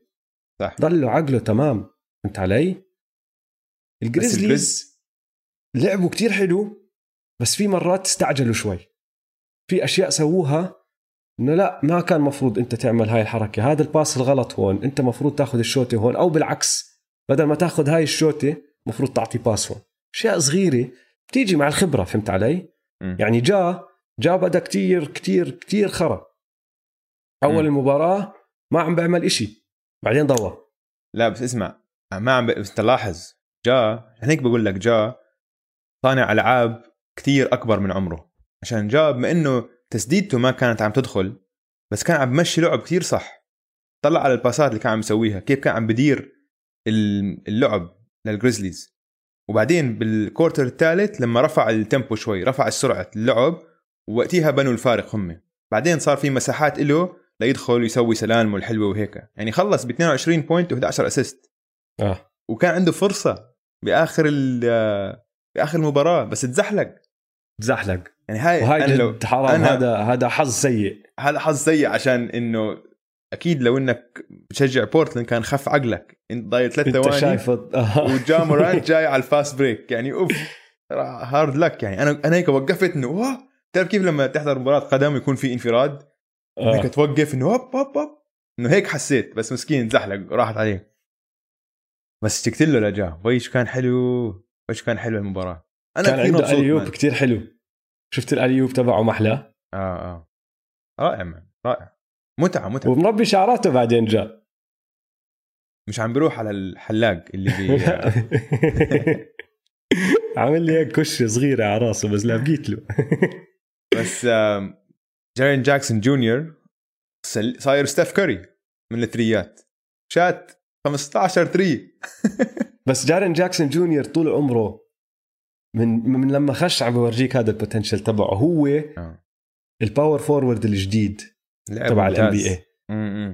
صح. ضله عقله تمام. فهمت علي؟ الجريزليز لعبوا كتير حلو بس في مرات استعجلوا شوي. في أشياء سووها إنه لا ما كان مفروض أنت تعمل هاي الحركة. هذا ال pass الغلط هون أنت مفروض تاخذ الشوتة هون. أو بالعكس بدل ما تاخذ هاي الشوتة مفروض تعطي pass هون. أشياء صغيرة بتيجي مع الخبرة فهمت علي؟ مم. يعني جا، جا بدأ كتير كتير كتير خرا. أول مم. المباراة ما عم بيعمل إشي. بعدين ضوى. لا بس اسمع ما عم ب... بس تلاحظ جا هيك بقول لك جا صانع ألعاب كثير أكبر من عمره. عشان جا بما إنه تسديدته ما كانت عم تدخل بس كان عم بمشي لعب كثير صح. طلع على ال passات اللي كان عم يسويها كيف كان عم بدير ال- اللعب للجريزليز وبعدين بال quarter الثالث لما رفع ال tempo شوي رفع السرعه اللعب ووقتها بنوا الفارق هم. بعدين صار في مساحات له ليدخل ويسوي سلالمه الحلوه وهيك. يعني خلص ب 22 point و11 assist آه. وكان عنده فرصة بآخر ال- بآخر المباراه بس تزحلق. تزحلق. يعني هاي وهاي أنا لو جد حرام. أنا- هذا هذا حظ سيء. هذا حظ سيء عشان إنه أكيد لو إنك بتشجع بورتلاند كان خف عقلك. إنت ضايل ثلاث إنت ثواني شايف وجا مورانت جاي على ال fast break. يعني أوف hard luck يعني أنا أنا هيك وقفت إنه wow تعرف كيف لما تحضر مباراة قدم يكون في انفراد؟ هيك آه. توقف إنه هوب هوب هوب. إنه هيك حسيت بس مسكين زحلق راحت عليه. بس اشتقت له لجاه ويش كان حلو؟ ويش كان حلو المباراة؟ أنا كان كثير عنده اليوب. كتير حلو. شفت الأليوب تبعه محلاه آه آه. رائع مان رائع. متعة متعة. ومربي شعراته بعدين جاء. مش عم بروح على الحلاق اللي بي عامل لي هيك كشه صغيرة على راسه بس لابقيت له. بس جارين جاكسون جونيور صاير ستيف كاري من ال threeات شات 15 three بس جارين جاكسون جونيور طول عمره من من لما خش عم بورجيك هذا ال potential تبعه هو آه. ال power forward الجديد تبع ال NBA.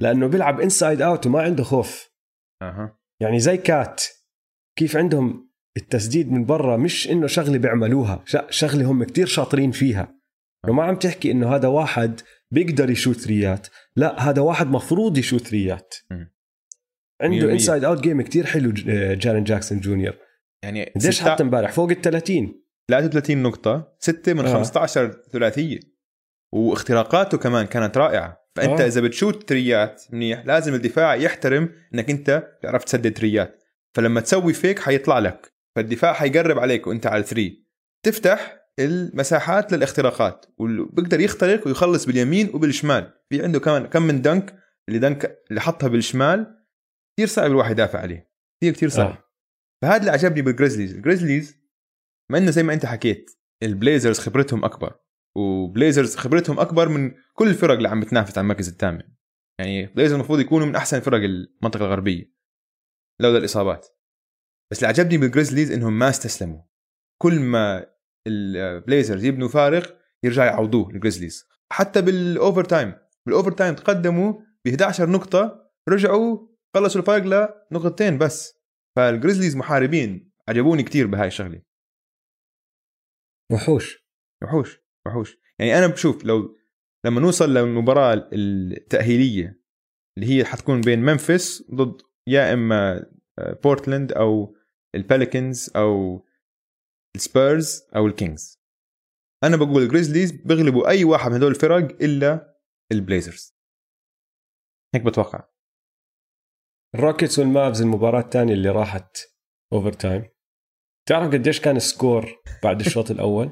لأنه بيلعب inside out وما عنده خوف أها يعني زي كات كيف عندهم التسديد من برا مش إنه شغلة بيعملوها شغلة هم كتير شاطرين فيها انه ما عم تحكي إنه هذا واحد بيقدر يشوت threeات لا هذا واحد مفروض يشوت threeات عنده. inside out game كتير حلو آه، جارين جاكسون جونيور. يعني قديش ستة- حتى امبارح؟ فوق ال 30 33 نقطة 6 من آه. 15 ثلاثية. واختراقاته كمان كانت رائعة. فأنت آه. إذا بتشوت threeات منيح لازم الدفاع يحترم إنك أنت تعرف تسدد تريات فلما تسوي فيك حيطلع لك. فالدفاع حيقرب عليك وأنت على ال three تفتح المساحات للاختراقات وبيقدر يخترق ويخلص باليمين وبالشمال. في عنده كمان كم من dunk اللي dunk اللي حطها بالشمال كثير صعب الواحد يدافع عليه. كثير كثير صعب. آه. فهذا اللي عجبني بال Grizzlies ال Grizzlies مع إنه زي ما أنت حكيت ال Blazers خبرتهم أكبر. و Blazers خبرتهم أكبر من كل الفرق اللي عم بتنافس على المركز الثامن. يعني Blazers المفروض يكونوا من أحسن فرق المنطقة الغربية. لولا الإصابات. بس اللي عجبني بال Grizzlies إنهم ما استسلموا. كل ما ال Blazers يبنوا فارق يرجع يعوضوه ال Grizzlies. حتى بال overtime بال overtime تقدموا ب 11 نقطة رجعوا خلصوا الفارق لنقطتين بس. فال Grizzlies محاربين عجبوني كتير بهاي الشغلة. وحوش. وحوش وحوش. يعني أنا بشوف لو لما نوصل للمباراة التأهيلية اللي هي حتكون بين ممفيس ضد يا إما بورتلاند أو ال Pelicans أو السبيرز أو ال Kings أنا بقول ال Grizzlies بيغلبوا أي واحد من هدول الفرق إلا ال Blazers هيك بتوقع. ال Rockets وال Mavs المباراة الثانية اللي راحت overtime تعرف قديش كان ال score بعد الشوط الأول؟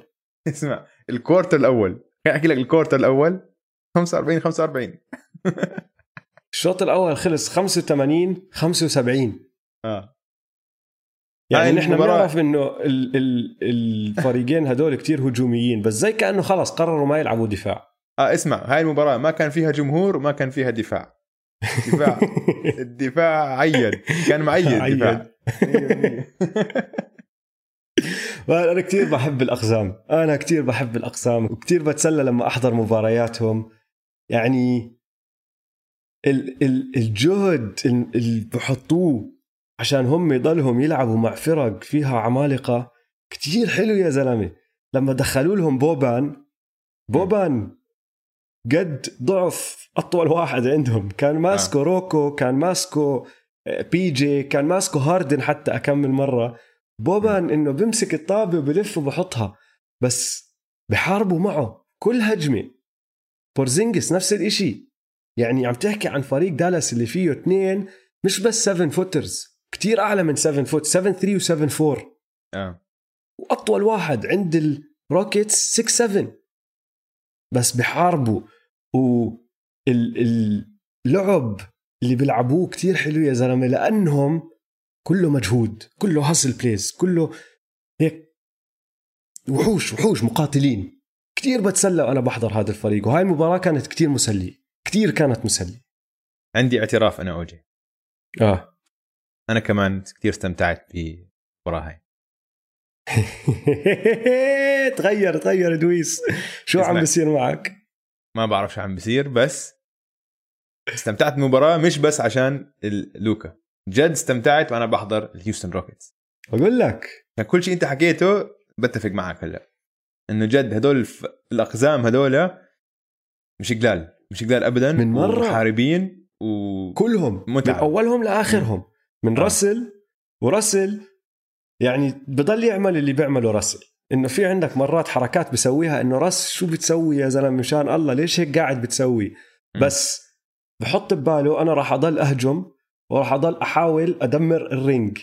اسمع ال quarter الأول. خليني أحكي لك ال quarter الأول. 45 45 الشوط الأول خلص 85 75 آه. يعني هاي نحن بنعرف إنه ال ال الفريقين هدول كتير هجوميين بس زي كأنه خلص قرروا ما يلعبوا دفاع. آه اسمع هاي المباراة ما كان فيها جمهور وما كان فيها دفاع. دفاع. الدفاع عيد كان معيد الدفاع أنا كثير بحب الأقزام. أنا كثير بحب الأقزام وكثير بتسلى لما أحضر مبارياتهم. يعني ال ال الجهد ال- اللي بحطوه عشان هم يضلهم يلعبوا مع فرق فيها عمالقة. كتير حلو يا زلمة. لما دخلوا لهم بوبان بوبان قد ضعف أطول واحد عندهم. كان ماسكو روكو كان ماسكو آه، PJ كان ماسكو هاردن حتى كم مرة. بوبان إنه بمسك الطابة وبلف وبحطها. بس بحاربوا معه كل هجمة. بورزينجس نفس الإشي. يعني عم تحكي عن فريق دالاس اللي فيه اثنين مش بس 7 footers كتير أعلى من 7 foot 7 3 و7 4 آه. وأطول واحد عند ال Rockets 6 7 بس بحاربوا واللعب اللي بيلعبوه كتير حلو يا زلمة لأنهم كله مجهود كله hustle plays كله هيك وحوش وحوش مقاتلين. كتير بتسلى وأنا بحضر هذا الفريق وهاي المباراة كانت كتير مسلية كتير كانت مسلية. عندي اعتراف أنا أوجي. آه. أنا كمان كثير استمتعت بالمباراة هاي تغير تغير دويس شو. عم بيصير معك ما بعرف شو عم بصير بس استمتعت بالمباراة مش بس عشان لوكا جد استمتعت وأنا بحضر ال Houston Rockets بقول لك كل شيء أنت حكيته بتفق معك هلأ إنه جد هدول. الأقزام هدول مش قلال مش قلال ابدا من مرة. محاربين و كلهم متعب. من أولهم لآخرهم من آه. راسل وراسل يعني بضل يعمل اللي بيعمله راسل. إنه في عندك مرات حركات بسويها إنه Russ شو بتسوي يا زلمة مشان الله؟ ليش هيك قاعد بتسوي. بس بحط بباله أنا راح أضل أهجم وراح أضل أحاول أدمر ال ring.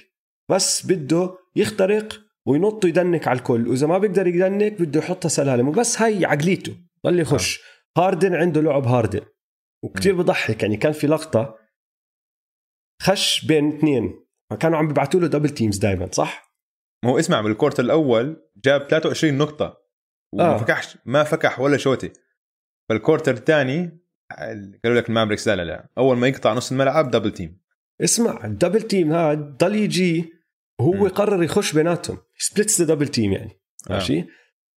بس بده يخترق وينط يدنك على الكل. وإذا ما بيقدر يدنك بده يحطها سلالم. وبس هاي عقليته. ضل يخش. هاردن عنده لعب هاردن. وكتير بضحك. يعني كان في لقطة خش بين اثنين كانوا عم بيبعتوا له double teams دائما صح؟ ما هو اسمع بال quarter الأول جاب 23 نقطة وما آه. فكحش ما فكح ولا شوتي فال quarter الثاني قالوا لك ال Mavericks لا لا لا أول ما يقطع نص الملعب دبل تيم اسمع الدبل تيم هذا ضل يجي وهو مم. يقرر يخش بيناتهم splits double team يعني آه. ماشي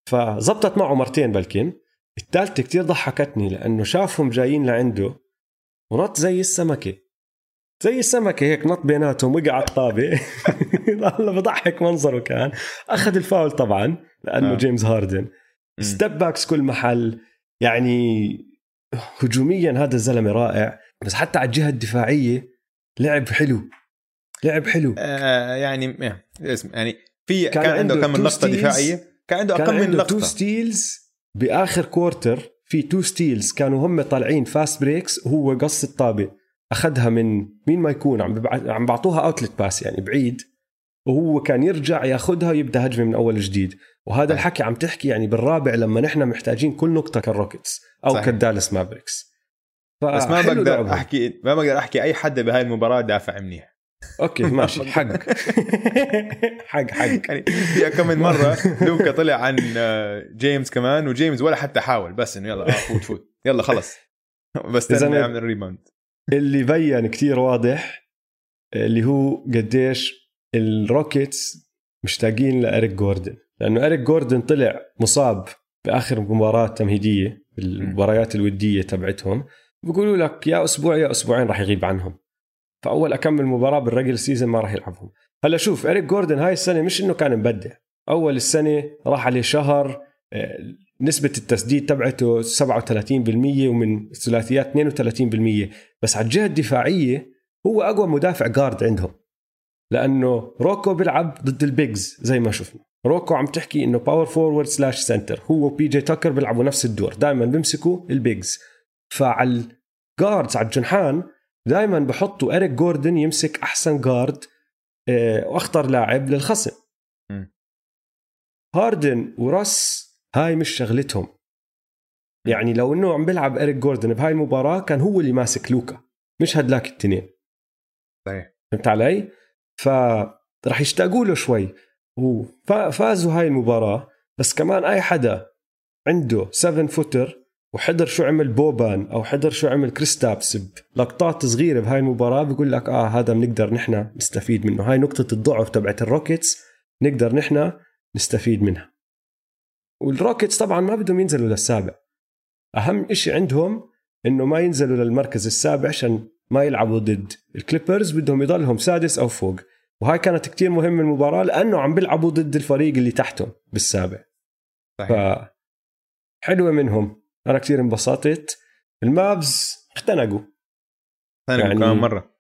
فزبطت معه مرتين بلكن الثالثة كتير ضحكتني لأنه شافهم جايين لعنده ونط زي السمكة زي السمكه هيك نط بيناتهم وقع على الطابة. والله بضحك منظره كان. أخذ الفاول طبعا لأنه آه. جيمس هاردن. Step backs كل محل. يعني هجوميا هذا الزلمة رائع. بس حتى على الجهة الدفاعية لعب حلو. لعب حلو. آه يعني اسم يعني في كان كان, عنده كم من لقطة. دفاعية؟ كان عنده أقل من عنده two لقطة؟ Steals بآخر quarter في two steals كانوا هم طالعين fast breaks وهو قص الطابة. أخذها من مين ما يكون عم. عم بعطوها outlet pass يعني بعيد وهو كان يرجع ياخذها ويبدأ هجمة من أول جديد وهذا صحيح. الحكي عم تحكي يعني بالرابع لما نحن محتاجين كل نقطة كال Rockets أو صحيح. كال Dallas Mavericks بس ما بقدر لعبهم. أحكي ما بقدر أحكي أي حدا بهاي المباراة دافع منيح okay ماشي حق حق حق يعني في كم من مرة لوكا طلع عن آه، جيمس كمان وجيمس ولا حتى حاول بس إنه يلا آه، فوت فوت يلا خلص بس يعمل ال rebound اللي بين كتير واضح اللي هو قديش ال Rockets مشتاقين لإريك جوردن. لأنه إريك جوردن طلع مصاب بآخر مباراة تمهيدية بالمباريات الودية تبعتهم. بيقولوا لك يا أسبوع يا أسبوعين راح يغيب عنهم. فأول كم مباراة بال regular season ما راح يلعبهم. هلأ شوف إريك جوردن هاي السنة مش إنه كان مبدع. أول السنة راح عليه شهر آه، نسبة التسديد تبعته 37% ومن الثلاثيات 32% بس على الجهة الدفاعية هو أقوى مدافع guard عندهم. لأنه روكو بيلعب ضد ال bigs زي ما شفنا. روكو عم تحكي إنه power forward slash center هو وبي جي تاكر بيلعبوا نفس الدور. دائما بيمسكوا ال bigs. فعلى ال guards على الجنحان دائما بحطوا اريك جوردن يمسك أحسن guard آه، وأخطر لاعب للخصم. هاردن وراس هاي مش شغلتهم. يعني لو إنه عم بيلعب اريك جوردن بهاي المباراة كان هو اللي ماسك لوكا مش هدلاك التنين. صحيح. فهمت علي؟ فرح يشتاقوا له شوي. وفازوا هاي المباراة بس كمان أي حدا عنده 7 footer وحضر شو عمل بوبان أو حضر شو عمل كريستابس بلقطات صغيرة بهاي المباراة بيقول لك آه هذا بنقدر نحن نستفيد منه. هاي نقطة الضعف تبعت ال Rockets نقدر نحن نستفيد منها. وال Rockets طبعا ما بدهم ينزلوا للسابع. أهم إشي عندهم إنه ما ينزلوا للمركز السابع عشان ما يلعبوا ضد ال Clippers بدهم يضلهم سادس أو فوق. وهاي كانت كتير مهمة المباراة لأنه عم بيلعبوا ضد الفريق اللي تحتهم بالسابع. ف صحيح. حلوة منهم. أنا كتير انبسطت. المابز اختنقوا. ثاني يعني- كمان مرة.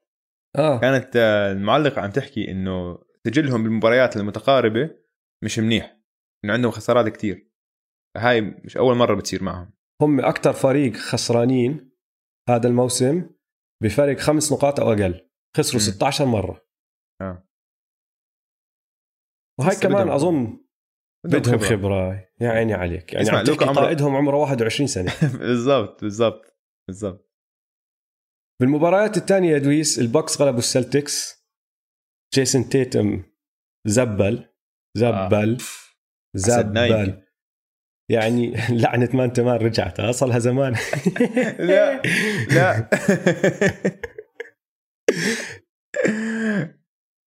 آه. كانت آه، المعلقة عم تحكي إنه سجلهم بالمباريات المتقاربة مش منيح. إنه عندهم خسارات كتير. هاي مش أول مرة بتصير معهم. هم أكثر فريق خسرانين هذا الموسم بفرق خمس نقاط أو أقل. خسروا مم. 16 مرة. آه. وهاي لسه كمان بدهم- أظن بدهم خبرة. يا عيني عليك. يعني اسمع، لوكا عمره- قائدهم عمره 21 سنة. بالضبط بالضبط بالضبط. بالمباريات الثانية يا دويس ال Bucks غلبوا ال Celtics. جيسون تيتم زبل زبل نايم. زبل. يعني لعنة مان تمان رجعت أصلها زمان لا لا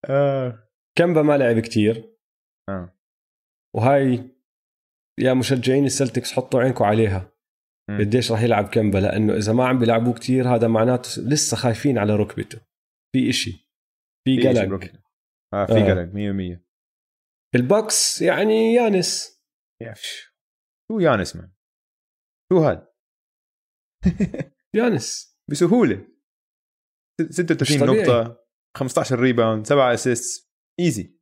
آه. كمبا ما لعب كتير آه. وهاي يا مشجعين السلتكس حطوا عينكم عليها. قديش راح يلعب كمبا لأنه إذا ما عم بيلعبوه كتير هذا معناته لسه خايفين على ركبته في إشي في قلق. آه في آه. قلق 100% البوكس يعني يانس ياش. شو يانس man شو هاد يانس. بسهولة. 36 مش طبيعي. نقطة 15 rebound 7 assist easy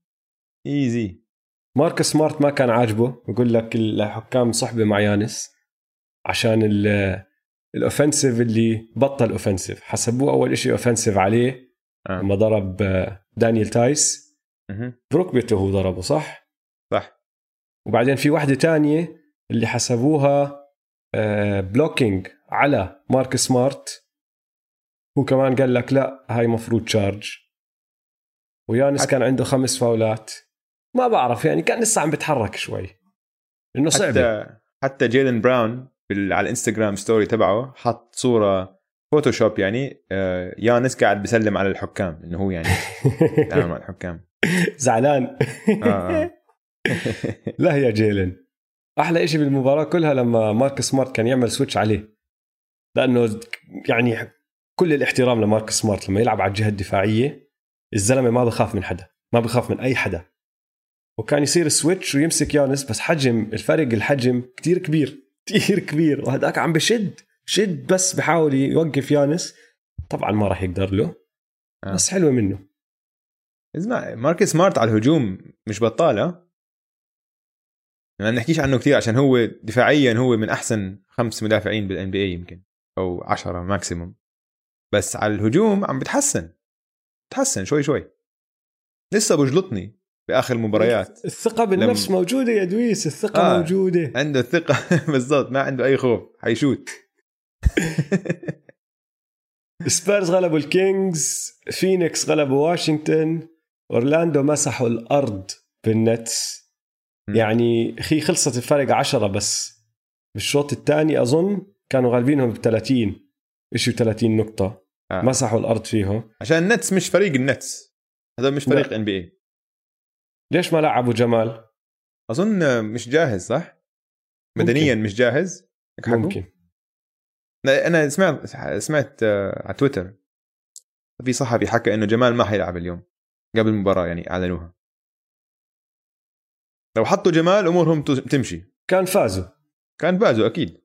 easy مارك سمارت ما كان عاجبه. بقول لك الحكام صحبة مع يانس عشان ال- الاوفنسيف اللي بطل offensive حسبوه أول شيء offensive عليه. آه. لما ضرب دانيال تايس. بركبته هو ضربه صح؟ صح. وبعدين في واحدة تانية اللي حسبوها blocking على مارك سمارت هو كمان قال لك لا هاي مفروض charge ويانس كان عنده خمس فاولات. ما بعرف يعني كان لسه عم بيتحرك شوي. إنه صعبة حتى حتى جيلن براون على ال Instagram story تبعه حط صورة Photoshop يعني آه، يانس قاعد بيسلم على الحكام إنه هو يعني مع الحكام. زعلان. آه، آه. لا يا جيلن أحلى إشي بالمباراة كلها لما مارك سمارت كان يعمل switch عليه. لأنه يعني كل الاحترام لمارك سمارت لما يلعب على الجهة الدفاعية الزلمة ما بخاف من حدا ما بخاف من أي حدا. وكان يصير switch ويمسك يانس بس حجم الفرق الحجم كتير كبير كتير كبير. وهداك عم بشد شد بس بحاول يوقف يانس طبعا ما راح يقدر له آه. بس حلوة منه. اسمع مارك سمارت على الهجوم مش بطالة. ما نحكيش عنه كثير عشان هو دفاعيا هو من أحسن خمس مدافعين بال NBA يمكن أو عشرة maximum بس على الهجوم عم بتحسن بتحسن شوي شوي. لسه بجلطني بآخر المباريات الثقة بالنفس لم- موجودة يا دويس الثقة آه. موجودة. عنده الثقه بالضبط ما عنده أي خوف حيشوت. سبيرز غلبوا ال Kings فينيكس غلبوا واشنطن أورلاندو مسحوا الأرض بال Nets. يعني أخي خلصت الفرق عشرة بس. بالشوط الثاني أظن كانوا غالبينهم ب 30 شيء 30 نقطة. آه. مسحوا الأرض فيهم. عشان ال Nets مش فريق ال Nets. هذا مش فريق. NBA ليش ما لعبوا جمال؟ أظن مش جاهز صح؟ بدنيا مش جاهز؟ ممكن. أنا سمعت سمعت آه، على تويتر. في صحفي حكى إنه جمال ما حيلعب اليوم. قبل المباراة يعني أعلنوها. لو حطوا جمال أمورهم تمشي. كان فازوا كان بازوا أكيد.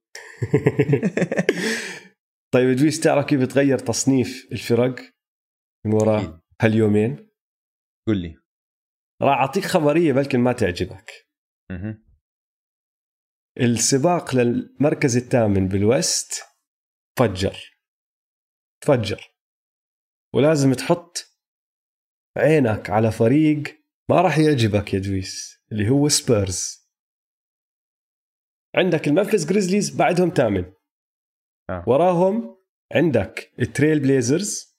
طيب ادويس تعرف كيف بتغير تصنيف الفرق من وراء. هاليومين؟ قل لي. راح أعطيك خبرية بلكن ما تعجبك. السباق للمركز الثامن بالوست فجر فجر ولازم تحط عينك على فريق ما راح يعجبك يا دويس اللي هو سبيرز. عندك ال Memphis Grizzlies بعدهم ثامن آه. وراهم عندك ال Trail Blazers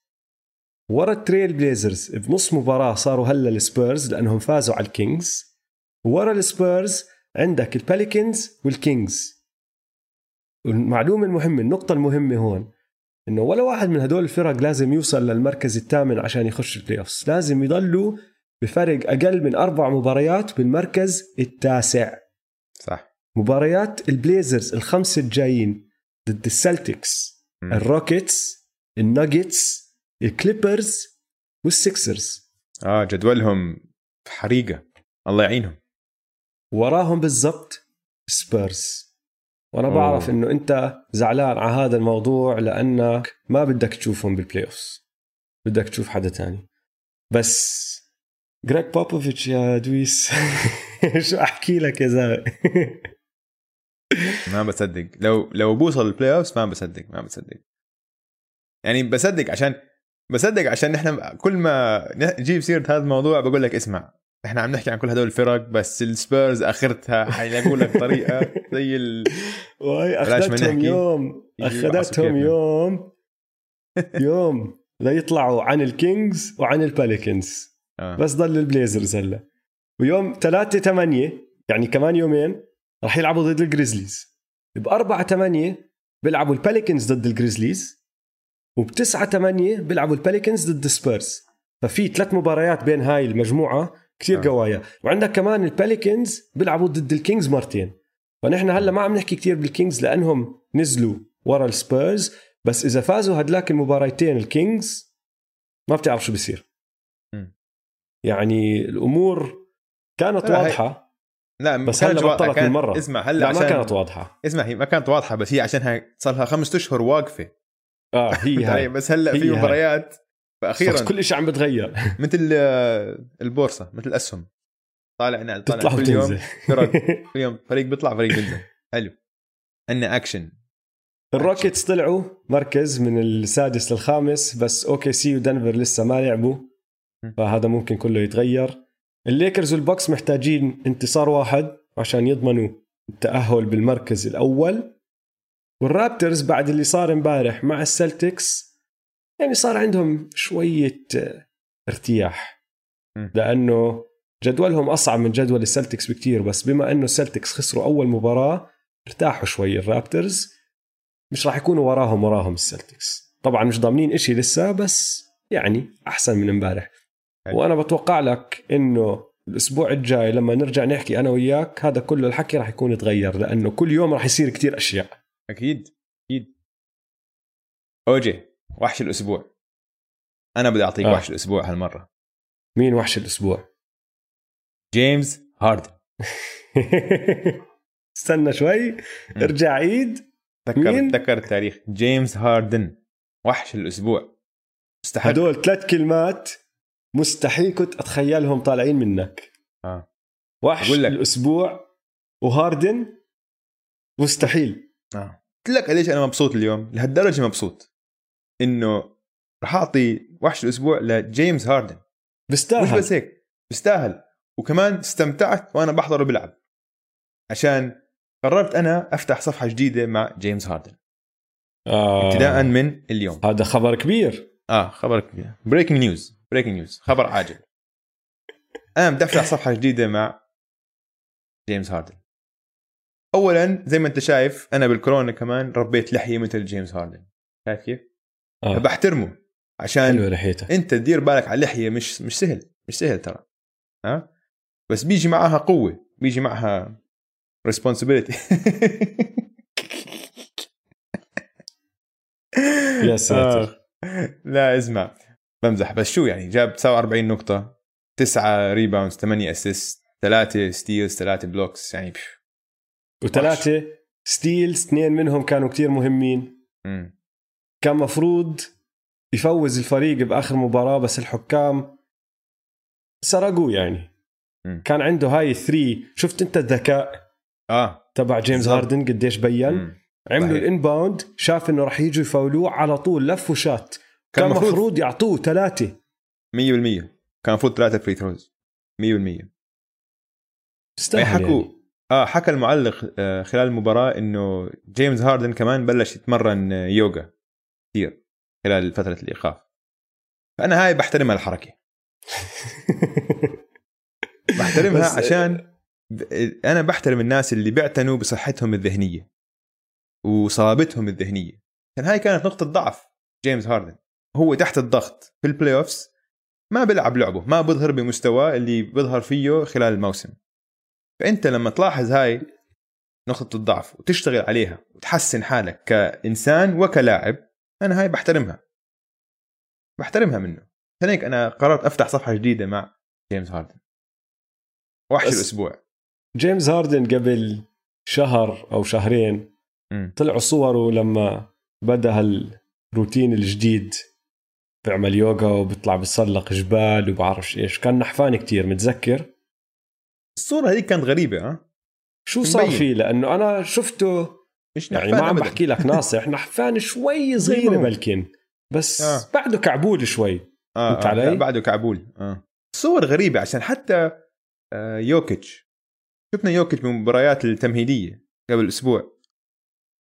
ورا ال Trail Blazers بنص مباراة صاروا هلا السبيرز لأنهم فازوا على ال Kings. ورا السبيرز عندك ال Pelicans وال Kings. والمعلومة المهمة النقطة المهمة هون إنه ولا واحد من هدول الفرق لازم يوصل للمركز الثامن عشان يخش ال play لازم يضلوا بفرق أقل من أربع مباريات بالمركز التاسع. صح. مباريات ال Blazers الخمسه الجايين ضد ال Celtics. ال Rockets الناجتس ال Clippers وال Sixers آه جدولهم حريقة. الله يعينهم. وراهم بالضبط سبيرز. وأنا أوه. بعرف إنه أنت زعلان على هذا الموضوع لأنك ما بدك تشوفهم بال playoffs بدك تشوف حدا تاني. بس جريك بوبوفيتش يا دويس شو أحكي لك يا زلمة؟ ما بصدق. لو لو بوصل ال playoffs ما بصدق ما بصدق. يعني بصدق عشان بصدق عشان نحن كل ما نجيب سيرة هذا الموضوع بقول لك اسمع إحنا عم نحكي عن كل هدول الفرق بس السبيرز آخرتها حيلاقوا لك طريقة زي ال... واي أخذتهم. يوم. أخذتهم. يوم. يوم. ليطلعوا عن الكينجز وعن الباليكنز. آه. بس ضل البليزرز هلا ويوم 3 8 يعني كمان يومين راح يلعبوا ضد الجريزليز ب 4 8 بيلعبوا ال Pelicans ضد ال Grizzlies وب 9 8 بيلعبوا ال Pelicans ضد السبيرز ففي ثلاث مباريات بين هاي المجموعة كثير آه. قوايا وعندك كمان ال Pelicans بيلعبوا ضد ال Kings مرتين فنحن هلا ما عم نحكي كثير بال Kings لأنهم نزلوا ورا السبيرز بس إذا فازوا هدلاك المباراتين ال Kings ما بتعرف شو بصير. يعني الأمور كانت واضحة لا بس هلا. بطلت من مرة. اسمع هلا لا ما كانت واضحة. اسمع هي ما كانت واضحة بس هي عشان صار لها خمسة أشهر واقفة. آه هي هاي. بس هلا في. مباريات. فاخيرا كل شيء عم بتغير. مثل آه، البورصة مثل الاسهم طالع نازل طالع تطلع كل يوم. كل يوم فريق بيطلع فريق بينزل. حلو. عندنا اكشن ال Rockets طلعوا مركز من السادس للخامس بس OKC ودنفر لسه ما لعبوا. فهذا ممكن كله يتغير. ال Lakers وال Bucks محتاجين انتصار واحد عشان يضمنوا التأهل بالمركز الأول. وال Raptors بعد اللي صار امبارح مع ال Celtics يعني صار عندهم شوية آه، ارتياح. لأنه جدولهم أصعب من جدول ال Celtics بكتير بس بما أنه ال Celtics خسروا أول مباراة ارتاحوا شوي ال Raptors. مش راح يكونوا وراهم وراهم ال Celtics. طبعا مش ضامنين إشي لسه بس يعني أحسن من امبارح. وأنا بتوقع لك إنه الأسبوع الجاي لما نرجع نحكي أنا وياك هذا كله الحكي راح يكون يتغير لأنه كل يوم راح يصير كتير أشياء. أكيد أكيد. أوجي وحش الأسبوع. أنا بدي أعطيك آه. وحش الأسبوع هالمرة. مين وحش الأسبوع؟ جيمس هاردن استنى شوي. ارجع عيد. تذكر؟ تذكر التاريخ. جيمس هاردن. وحش الأسبوع. مستحق. هدول ثلاث كلمات مستحيل كنت أتخيلهم طالعين منك. آه. وحش لك. الأسبوع وهاردن مستحيل. آه. قلت لك قديش أنا مبسوط اليوم؟ لهالدرجة مبسوط. إنه رح أعطي وحش الأسبوع لجيمس هاردن. مش بيستاهل بس هيك بيستاهل. وكمان استمتعت وأنا بحضره بيلعب عشان قررت أنا أفتح صفحة جديدة مع جيمس هاردن. آه. ابتداء من اليوم. هذا خبر كبير. آه خبر كبير. breaking news breaking news خبر عاجل. أنا بدي افتح صفحة جديدة مع جيمس هاردن. اولا زي ما أنت شايف أنا بالكورونا كمان ربيت لحية مثل جيمس هاردن. شايف كيف؟ آه. بحترمه عشان أنت تدير بالك على اللحية مش مش سهل. مش سهل ترى. ها؟ بس بيجي معها قوة. بيجي معها responsibility. يا ساتر. آه. لا اسمع. بمزح بس شو يعني جاب 49 نقطة 9 rebounds 8 assist 3 steals 3 blocks يعني بيو. وثلاثة steals اثنين منهم كانوا كتير مهمين مم. كان مفروض يفوز الفريق بآخر مباراة بس الحكام سرقوه يعني مم. كان عنده هاي ال three شفت أنت الذكاء آه تبع جيمس. هاردن قديش بين مم. عملوا. ال inbound شاف إنه راح يجوا يfoulوه على طول لف وشات كان كان مفروض- مفروض يعطوه ثلاثة. 100% كان المفروض ثلاثة free throws 100% استاهل حكوا يعني. آه حكى المعلق آه، خلال المباراة إنه جيمس هاردن كمان بلش يتمرن آه، يوغا كثير خلال فترة الإيقاف. فأنا هاي بحترمها الحركة. بحترمها بس- عشان أنا بحترم الناس اللي بيعتنوا بصحتهم الذهنية وصلابتهم الذهنية. كان هاي كانت نقطة ضعف جيمس هاردن. هو تحت الضغط في ال playoffs ما بيلعب لعبه ما بيظهر بمستواه اللي بيظهر فيه خلال الموسم. فأنت لما تلاحظ هاي نقطة الضعف وتشتغل عليها وتحسن حالك كإنسان وكلاعب أنا هاي بحترمها. بحترمها منه. عشان هيك أنا قررت أفتح صفحة جديدة مع جيمس هاردن. وحش الأسبوع. جيمس هاردن قبل شهر أو شهرين. طلعوا صوره لما بدأ هالروتين الجديد. بيعمل يوغا وبيطلع بيتسلق جبال وبعرفش إيش كان نحفان كتير متذكر الصورة هذيك كانت غريبة ها شو صار. فيه لأنه أنا شفته مش يعني ما عم. بحكي لك ناصح نحفان شوي صغيرة هو. بلكن بس آه. بعده كعبول شوي آه فهمت آه علي؟ بعده كعبول آه. صور غريبة عشان حتى آه يوكيتش شفنا يوكيتش بالمباريات التمهيدية قبل أسبوع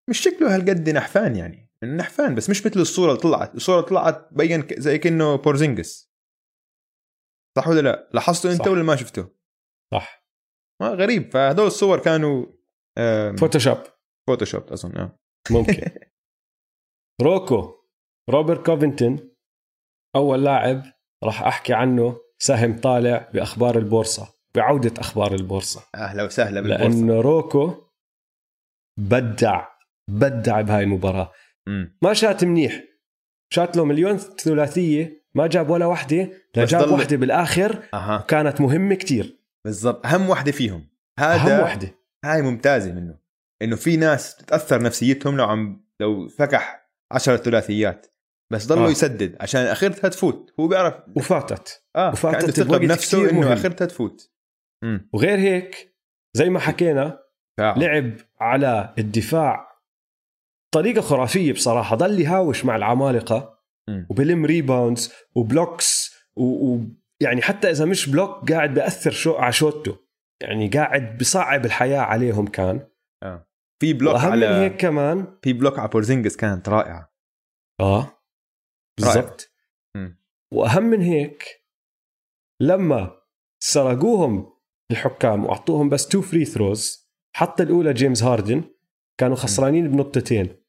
مش شكله هالقد نحفان يعني نحفان بس مش مثل الصورة اللي طلعت. الصورة اللي طلعت بين زي كأنه بورزينجس. صح ولا لا؟ لاحظته انت صح. ولا ما شفته صح. ما غريب. فهدول الصور كانوا آه Photoshop Photoshop أظن آه. ممكن. روكو. روبرت كوفنتون أول لاعب راح أحكي عنه سهم طالع بأخبار البورصة بعودة أخبار البورصة. أهلا وسهلا بالبورصة. لأنه روكو بدع بدع بهاي المباراة. مم. ما شات منيح. شات له مليون ثلاثية ما جاب ولا وحدة. جاب وحدة بالآخر أها. وكانت مهمة كتير. بالضبط. أهم واحدة فيهم. هذا أهم وحدة. هاي ممتازة منه. إنه في ناس تتاثر نفسيتهم لو عم لو فكح 10 ثلاثيات. بس ضلوا آه. يسدد. عشان أخرتها تفوت. هو بيعرف وفاتت. آه وفاتت ثقة بنفسه إنه. أخرتها تفوت. امم وغير هيك زي ما حكينا فعلا. لعب على الدفاع طريقة خرافية بصراحة. ضل يهاوش مع العمالقة. وبلم rebounds و blocks ويعني حتى إذا مش block قاعد بأثر شو على شوته يعني قاعد بصعب الحياة عليهم كان. في block على من هيك كمان في block على بورزينجس كانت رائعة. آه. بالضبط. وأهم من هيك لما سرقوهم الحكام وأعطوهم بس two free throws حتى الأولى جيمس هاردن كانوا خسرانين بنقطتين.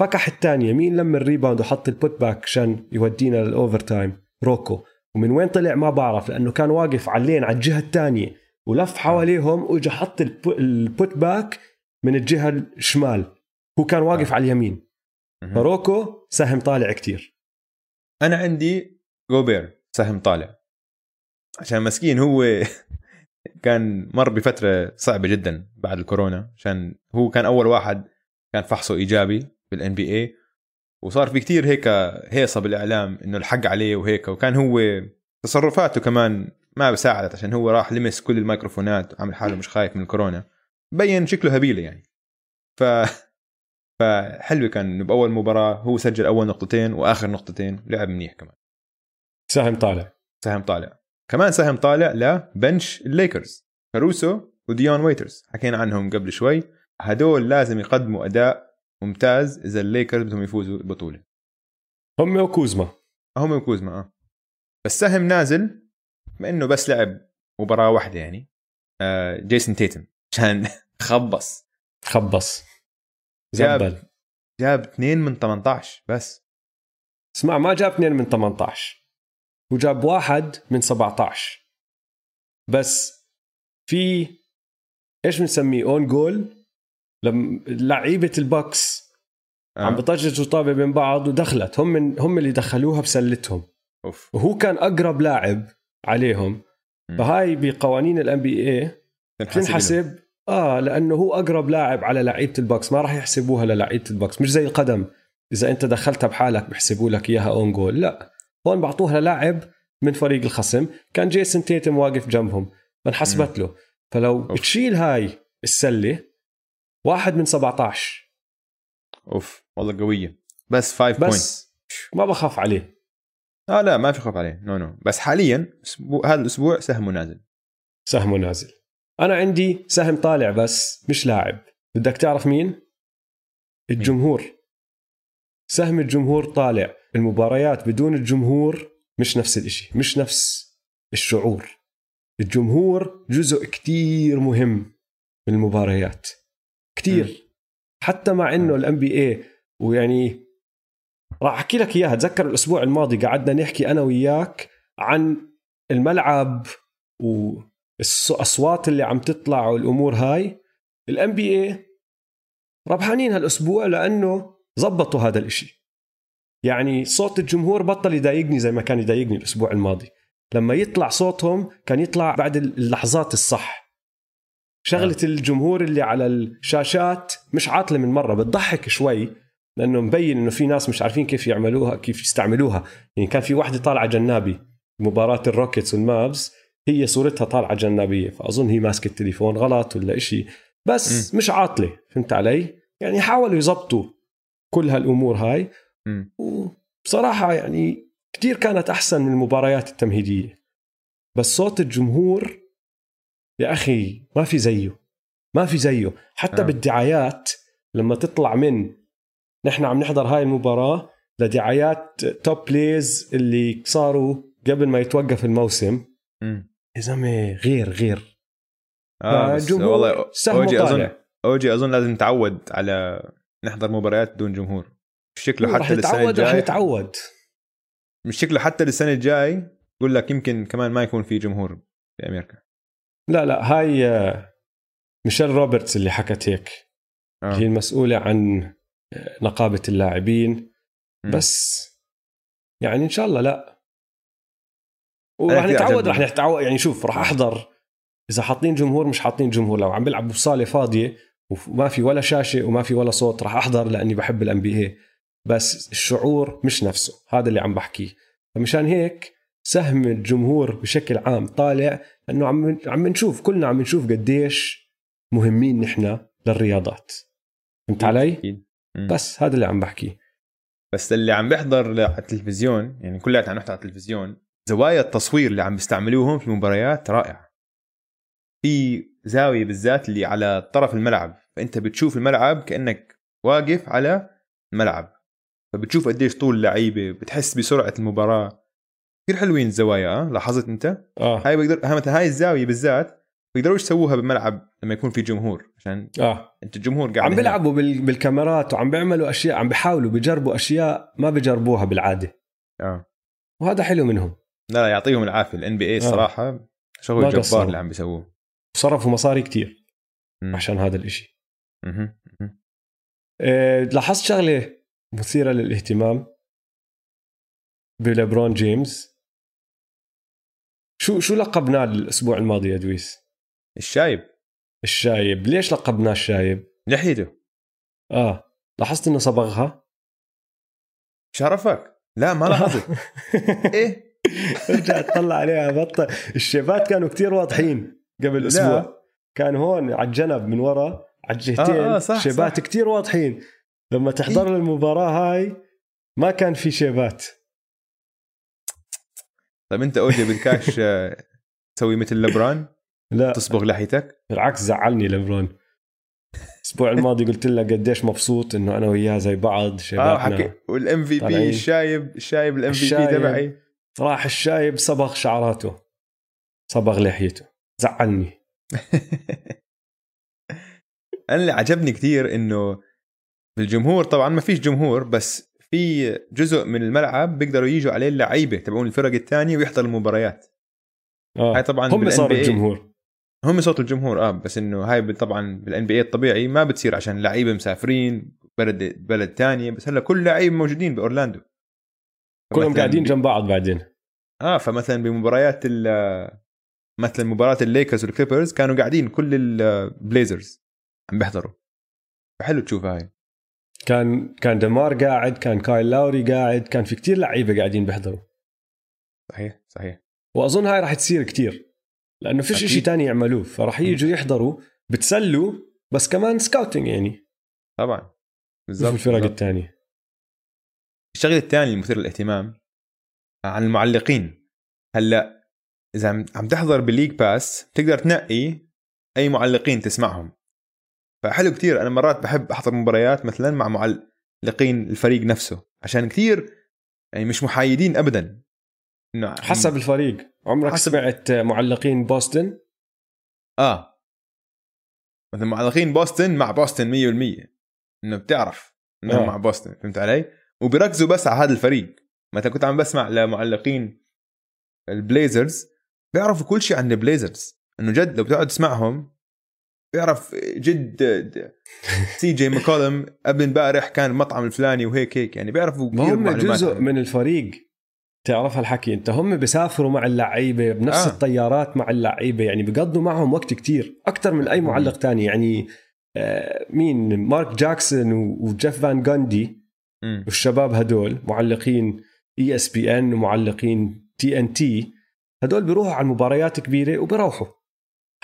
فكح الثانية مين لم ال rebound وحط ال put back عشان يودينا لل overtime روكو. ومن وين طلع ما بعرف لأنه كان واقف على ال lane على الجهة الثانية ولف حواليهم واجى حط ال pu- ال put back من الجهة الشمال. هو كان واقف آه. على اليمين. فروكو سهم طالع كتير. أنا عندي جوبير سهم طالع. عشان مسكين هو كان مر بفترة صعبة جدا بعد الكورونا عشان هو كان أول واحد كان فحصه إيجابي. بالان بي اي وصار في كتير هيك هيصة بالإعلام إنه الحق عليه وهيك. وكان هو تصرفاته كمان ما بساعدت عشان هو راح لمس كل الميكروفونات وعمل حاله مش خايف من الكورونا. بين شكله هبيلة يعني. ف فحلو كان إنه بأول مباراة هو سجل أول نقطتين وآخر نقطتين لعب منيح كمان. سهم طالع. سهم طالع. كمان سهم طالع ل bench الليكرز كاروسو وديون ويترز حكينا عنهم قبل شوي. هدول لازم يقدموا أداء ممتاز. إذا الليكرز بدهم يفوزوا البطوله هم وكوزما. هم وكوزما آه. بس سهم نازل بما إنه بس لعب مباراة واحدة يعني. آه جيسون تيتم عشان خبص. خبص. جاب- زبل. جاب 2 من 18 بس. اسمع ما جاب 2 من 18 وجاب واحد من 17 بس في إيش بنسميه؟ own goal لما لعيبة البوكس آه. عم بطججوا طابه بين بعض ودخلت. هم من هم اللي دخلوها بسلتهم. أوف. وهو كان أقرب لاعب عليهم. مم. فهاي بقوانين ال NBA تنحسب له. تنحسب آه لأنه هو أقرب لاعب على لعيبة البوكس. ما راح يحسبوها للعيبة البوكس. مش زي القدم. إذا أنت دخلتها بحالك بحسبوا لك إياها own goal لا. هون بعطوها للاعب من فريق الخصم. كان جيسون تيتم واقف جنبهم. فانحسبت له. فلو أوف. بتشيل هاي السلة واحد من 17 أوف والله قوية. بس 5 point بس ما بخاف عليه. آه لا ما في خوف عليه. no no بس حاليا أسبوع هذا الأسبوع سهمه نازل. سهمه نازل. أنا عندي سهم طالع بس مش لاعب. بدك تعرف مين؟ الجمهور. سهم الجمهور طالع. المباريات بدون الجمهور مش نفس الإشي مش نفس الشعور. الجمهور جزء كتير مهم من المباريات كتير. حتى مع إنه الام بي اي ويعني راح أحكي لك إياها. تذكر الأسبوع الماضي قعدنا نحكي أنا وياك عن الملعب والاصوات اللي عم تطلع والأمور هاي. الام بي اي ربحانين هالأسبوع لأنه زبطوا هذا الإشي. يعني صوت الجمهور بطل يضايقني زي ما كان يضايقني الأسبوع الماضي. لما يطلع صوتهم كان يطلع بعد اللحظات الصح. شغلة الجمهور اللي على الشاشات مش عاطلة من مرة بتضحك شوي لأنه مبين إنه في ناس مش عارفين كيف يعملوها كيف يستعملوها. يعني كان في واحدة طالعة جنابي مباراة الروكيتس والمافز هي صورتها طالعة جنابية فأظن هي ماسكة التليفون غلط ولا إشي. بس م. مش عاطلة فهمت علي؟ يعني حاولوا يزبطوا كل هالأمور هاي. م. وبصراحة يعني كتير كانت أحسن من المباريات التمهيدية. بس صوت الجمهور يا أخي ما في زيه. ما في زيه. حتى آه. بالدعايات لما تطلع من نحن عم نحضر هاي المباراة لدعايات top plays اللي صاروا قبل ما يتوقف الموسم. يا زلمة غير غير. آه بس والله أوجي أظن. أوجي أظن لازم نتعود على نحضر مباريات بدون جمهور. شكله حتى للسنة نتعود رح الجاي. نتعود مش شكله حتى للسنة الجاي. يقول لك يمكن كمان ما يكون في جمهور في أمريكا لا لا هاي آه، ميشيل روبرتس اللي حكت هيك. آه. هي المسؤولة عن آه، نقابة اللاعبين. م. بس يعني إن شاء الله لا. كثير نتعود. رح نتعود يعني شوف رح أحضر. إذا حاطين جمهور مش حاطين جمهور. لو عم بيلعبوا بصالة فاضية وما في ولا شاشة وما في ولا صوت رح أحضر لأني بحب ال NBA بس الشعور مش نفسه. هذا اللي عم بحكيه. فمشان هيك سهم الجمهور بشكل عام طالع أنه عم عم نشوف كلنا عم نشوف قديش مهمين نحن للرياضات فهمت علي؟ أكيد. مم. بس هذا اللي عم بحكيه بس اللي عم بيحضر على التلفزيون يعني كلياتنا عم نحضر على التلفزيون زوايا التصوير اللي عم بيستعملوهم في المباريات رائعة في زاوية بالذات اللي على طرف الملعب فأنت بتشوف الملعب كأنك واقف على الملعب فبتشوف قديش طول اللعيبه بتحس بسرعة المباراة كثير حلوين الزوايا آه لاحظت أنت آه هاي بقدر هاي مثلا هاي الزاوية بالذات بيقدروش يسووها بالملعب لما يكون في جمهور عشان آه أنت الجمهور قاعد عم. بيلعبوا بال- بالكاميرات وعم بيعملوا أشياء عم بيحاولوا بيجربوا أشياء ما بيجربوها بالعادة آه وهذا حلو منهم لا لا يعطيهم العافية الان بي اي الصراحه ما شغل جبار. اللي عم بيسووه صرفوا مصاري كتير مم. عشان هذا الإشي مهم. مهم. إيه لاحظت شغلة مثيرة للاهتمام بليبرون جيمس شو شو لقبناه الأسبوع الماضي يا دويس؟ الشايب. الشايب. ليش لقبناه الشايب؟ لحيته. آه. لاحظت إنه صبغها؟ شرفك. لا ما لاحظت. إيه؟ رجع تطلع عليها بطل الشيبات كانوا كتير واضحين قبل أسبوع. كان هون على الجنب من ورا على الجهتين. آه، آه، صح، شيبات صح. كتير واضحين. لما تحضر المباراة هاي ما كان في شيبات. طيب أنت اوجي بدكاش آه، تسوي مثل لبران لا. تصبغ لحيتك؟ بالعكس زعلني ليبرون. الأسبوع الماضي قلت له قديش مبسوط إنه أنا وياه زي بعض آه شيباتنا حكي. وال MVP. الشايب الشايب ال MVP. تبعي. راح الشايب صبغ شعراته. صبغ لحيته. زعلني. أنا اللي عجبني كثير إنه الجمهور طبعا ما فيش جمهور بس في جزء من الملعب بيقدروا يجوا عليه اللعيبة تبعون الفرق الثانية ويحضروا المباريات. آه. هاي طبعا هم NBA الجمهور. هم صوت الجمهور آه بس إنه هاي طبعا بالان بي اي الطبيعي ما بتصير عشان لعيبة مسافرين بلد بلد ثانية بس هلأ كل لعيبه موجودين بأورلاندو. كلهم قاعدين جنب بعض بعدين. آه فمثلا بمباريات ال مثلا مباراة الليكرز والكليبرز كانوا قاعدين كل البليزرز عم بيحضروا. فحلو تشوف هاي. كان كان دمار قاعد كان كايل لاوري قاعد كان في كتير لعيبة قاعدين بيحضروا. صحيح صحيح. وأظن هاي راح تصير كتير لأنه فيش. شيء تاني يعملوه فراح يجوا يحضروا بتسلوا بس كمان scouting يعني. طبعا. بالضبط الفرق. الثانية الشغله الثانية المثير للاهتمام عن المعلقين. هلأ إذا عم عم تحضر بالليج باس بتقدر تنقي أي معلقين تسمعهم. فحلو كتير. أنا مرات بحب أحضر مباريات مثلا مع معلقين الفريق نفسه عشان كثير يعني مش محايدين ابدا. إنه حسب الفريق. عمرك حسب- سمعت معلقين بوسطن؟ آه. مثلا معلقين بوسطن مع بوسطن 100% إنه بتعرف إنهم آه. مع بوسطن فهمت علي؟ وبيركزوا بس على هذا الفريق. مثلا كنت عم بسمع لمعلقين البليزرز بيعرفوا كل شيء عن البليزرز. إنه جد لو بتقعد تسمعهم بيعرف جد سي جي ماكولم قبل امبارح كان المطعم الفلاني وهيك هيك يعني بيعرفوا كثير هم جزء. من الفريق تعرف هالحكي انت هم بيسافروا مع اللعيبة بنفس آه. الطيارات مع اللعيبة يعني بيقضوا معهم وقت كتير أكثر من أي معلق تاني يعني آه مين مارك جاكسون وجيف فان جاندي مم. والشباب هدول معلقين ESPN ومعلقين TNT هدول بيروحوا على المباريات كبيرة وبيروحوا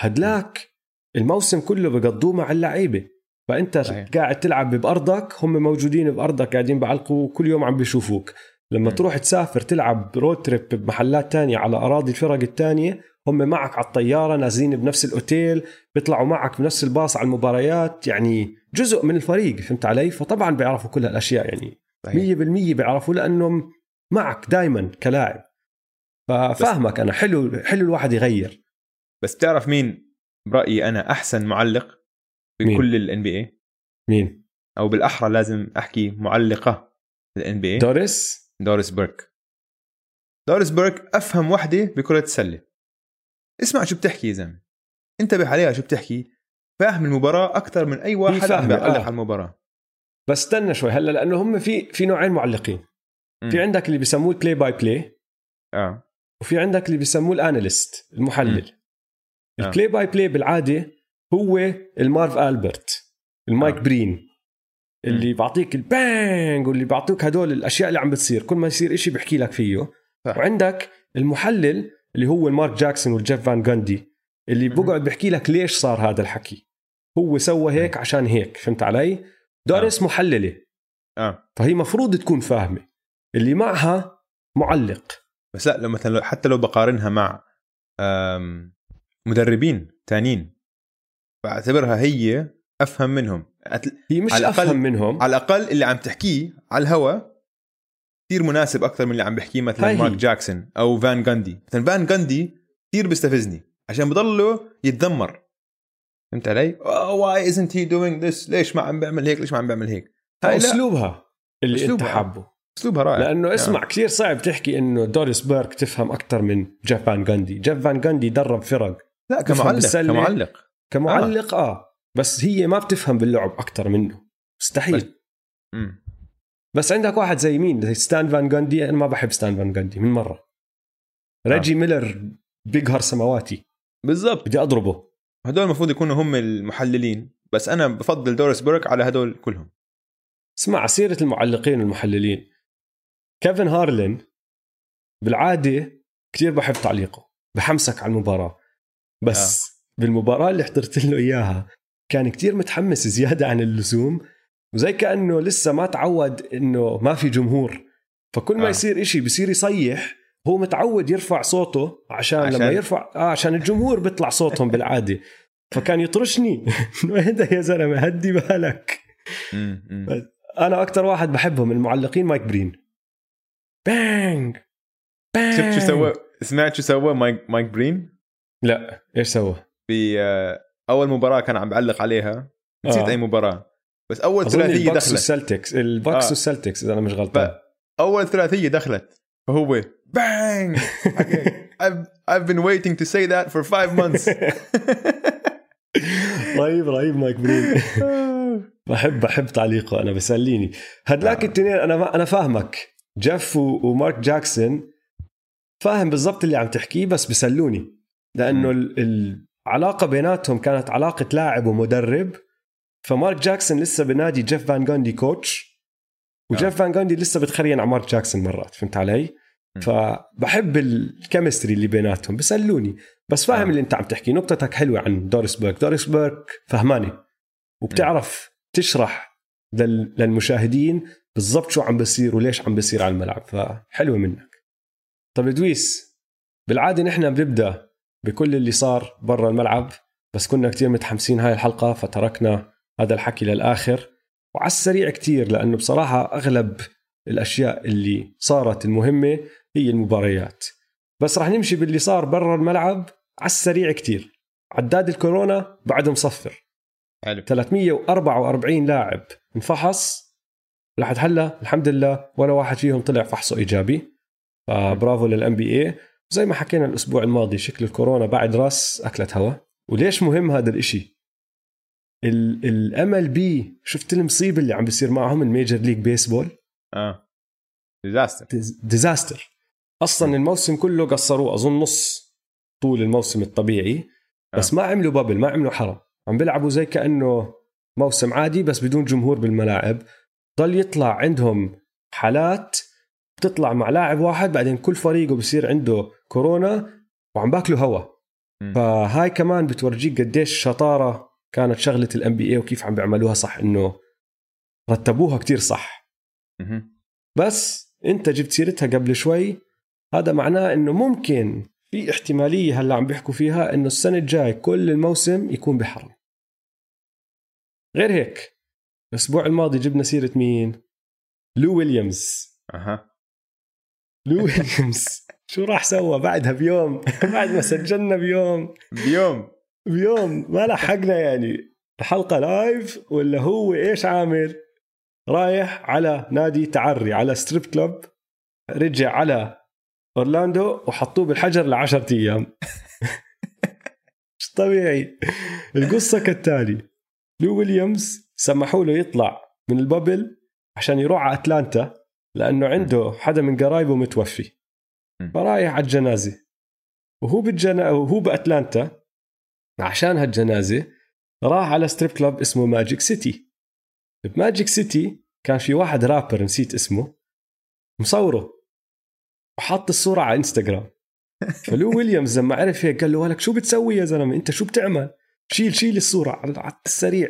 هدلاك الموسم كله بقضوه مع اللعيبة فأنت صحيح. قاعد تلعب بأرضك هم موجودين بأرضك قاعدين بعلقوا كل يوم عم بيشوفوك لما م. تروح تسافر تلعب road trip بمحلات تانية على أراضي الفرق التانية هم معك على الطيارة نازلين بنفس الأوتيل بيطلعوا معك بنفس الباص على المباريات يعني جزء من الفريق فهمت علي فطبعا بيعرفوا كل هالأشياء يعني صحيح. 100% بيعرفوا لأنهم معك دائما كلاعب ففاهمك أنا حلو حلو الواحد يغير بس بتعرف مين برايي أنا أحسن معلق؟ بكل ال NBA مين؟ أو بالأحرى لازم أحكي معلقة ال NBA دوريس؟ دوريس بيرك. دوريس بيرك أفهم وحدة بكرة السلة اسمع شو بتحكي يا زلمة. انتبه عليها شو بتحكي. فاهم المباراة أكثر من أي واحد عم بيعلق آه. على المباراة. بس استنى شوي هلا لأنه هم في في نوعين معلقين. مم. في عندك اللي بيسموه ال play by play آه. وفي عندك اللي بيسموه ال analyst المحلل. آه. ال play by play بالعادة هو المارف ألبرت المايك آه. برين اللي بعطيك ال bang واللي بعطوك هدول الأشياء اللي عم بتصير كل ما يصير إشي بحكي لك فيه. صح. وعندك المحلل اللي هو المارك جاكسون والجيف فان جاندي اللي. بقعد بحكي لك ليش صار هذا الحكي. هو سوى هيك عشان هيك فهمت علي؟ دوريس محللة. آه. فهي مفروض تكون فاهمة. اللي معها معلق. بس لا لو مثلا حتى لو بقارنها مع مدربين تانيين بعتبرها هي أفهم منهم. أتل- هي مش على الأقل- أفهم منهم. على الأقل اللي عم تحكيه على الهواء كثير مناسب أكثر من اللي عم بحكيه مثلا هي. مارك جاكسون أو فان جاندي مثلا فان جاندي كثير بيستفزني عشان بضله يتذمر. فهمت علي؟ why isn't he doing this ليش ما عم بيعمل هيك؟ ليش ما عم بيعمل هيك؟ هاي أسلوبها اللي أسلوبها. انت حابه. أسلوبها رائع. لأنه اسمع كثير صعب تحكي إنه دوريس بيرك تفهم أكثر من جيف فان جاندي جيف فان جاندي درب فرق لا كمعلق. كمعلق كمعلق آه, آه. بس هي ما بتفهم باللعب أكثر منه. مستحيل. بس- بس, مم. بس عندك واحد زي مين؟ زي ستان فان جاندي أنا ما بحب ستان فان جاندي من مرة. ريجي ميلر بيقهر سماواتي. بالضبط. بدي أضربه. هدول المفروض يكونوا هم المحللين. بس أنا بفضل دوريس بيرك على هدول كلهم. اسمع سيرة المعلقين والمحللين. كيفن هارلين بالعادة كتير بحب تعليقه. بحمسك على المباراة. بس آه. بالمباراة اللي حضرت له إياها كان كتير متحمس زيادة عن اللزوم وزي كأنه لسه ما تعود إنه ما في جمهور. فكل ما آه. يصير إشي بصير يصيح هو متعود يرفع صوته عشان, عشان- لما يرفع آه عشان الجمهور بيطلع صوتهم بالعادة. فكان يطرشني إنه اهدى يا زلمة هدي بالك. أنا أكثر واحد بحبهم المعلقين مايك برين. Bang! Bang شفت شو سوى؟ سمعت شو سوى مايك مايك برين؟ لا إيش سوى؟ في آه، أول مباراة كان عم بعلق عليها. نسيت آه. أي مباراة. بس أول ثلاثية دخلت. والسلتكس الباكس آه. والسلتكس إذا أنا مش غلطان. أول ثلاثية دخلت. فهو bang! I've, I've been waiting to say that for five months. رهيب رهيب مايك برين. بحب بحب تعليقه أنا بسليني هدلاك آه. التنين أنا أنا فاهمك. جيف ومارك جاكسون فاهم بالضبط اللي عم تحكيه بس بسلوني. لأنه العلاقه بيناتهم كانت علاقة لاعب ومدرب فمارك جاكسون لسه بنادي جيف فان جاندي coach وجيف آه. فان جاندي لسه بتخرين على مارك جاكسون مرات فهمت علي؟ فبحب ال chemistry اللي بيناتهم بسلوني بس فاهم آه. اللي انت عم تحكي نقطتك حلوة عن دوريس بيرك دوريس بيرك فهماني وبتعرف تشرح لل- للمشاهدين بالضبط شو عم بصير وليش عم بصير على الملعب فحلوة منك طب دويس بالعادة نحن بنبدأ بكل اللي صار برا الملعب بس كنا كتير متحمسين هاي الحلقة فتركنا هذا الحكي للآخر. وعلى السريع كتير لأنه بصراحة أغلب الأشياء اللي صارت المهمة هي المباريات. بس رح نمشي باللي صار برا الملعب. على السريع كتير. عداد الكورونا بعد مصفر. حلو. 344 لاعب انفحص. لحد هلا الحمد لله ولا واحد فيهم طلع فحصه إيجابي. فبرافو لل NBA زي ما حكينا الأسبوع الماضي شكل الكورونا بعد راس اكلت هوا. وليش مهم هذا الإشي؟ ال MLB شفت المصيبة اللي عم بيصير معهم ال Major League Baseball آه. disaster disaster أصلا الموسم كله قصروه أظن نص طول الموسم الطبيعي. بس ما عملوا بابل ما عملوا حرم عم بيلعبوا زي كأنه موسم عادي بس بدون جمهور بالملاعب. ضل يطلع عندهم حالات بتطلع مع لاعب واحد بعدين كل فريقه بصير عنده كورونا وعم باكلوا هوا. فهاي كمان بتورجيك قديش شطارة كانت شغلة الام بي اي وكيف عم بيعملوها صح إنه رتبوها كتير صح. بس أنت جبت سيرتها قبل شوي هذا معناه إنه ممكن في احتمالية هلأ عم بيحكوا فيها إنه السنة الجاي كل الموسم يكون بحرم غير هيك الأسبوع الماضي جبنا سيرة مين؟ لو ويليامز. أها. لو ويليامز شو راح سوى بعدها بيوم؟ بعد ما سجلنا بيوم. بيوم. بيوم ما لحقنا يعني. الحلقة لايف ولا هو إيش عامل؟ رايح على نادي تعري على strip club رجع على أورلاندو وحطوه بالحجر لعشرة أيام. مش طبيعي. القصة كالتالي. لو ويليامز سمحوا له يطلع من ال bubble عشان يروح على أتلانتا. لأنه عنده حدا من قرايبه متوفي. فرايح على الجنازة. وهو بالجنا وهو بأتلانتا. عشان هالجنازة راح على strip club اسمه ماجيك سيتي بماجيك سيتي كان في واحد رابر نسيت اسمه مصوره. وحط الصورة على انستغرام فلو ويليامز لما عرف هيك قال له ولك شو بتسوي يا زلمة؟ أنت شو بتعمل؟ شيل شيل الصورة على السريع.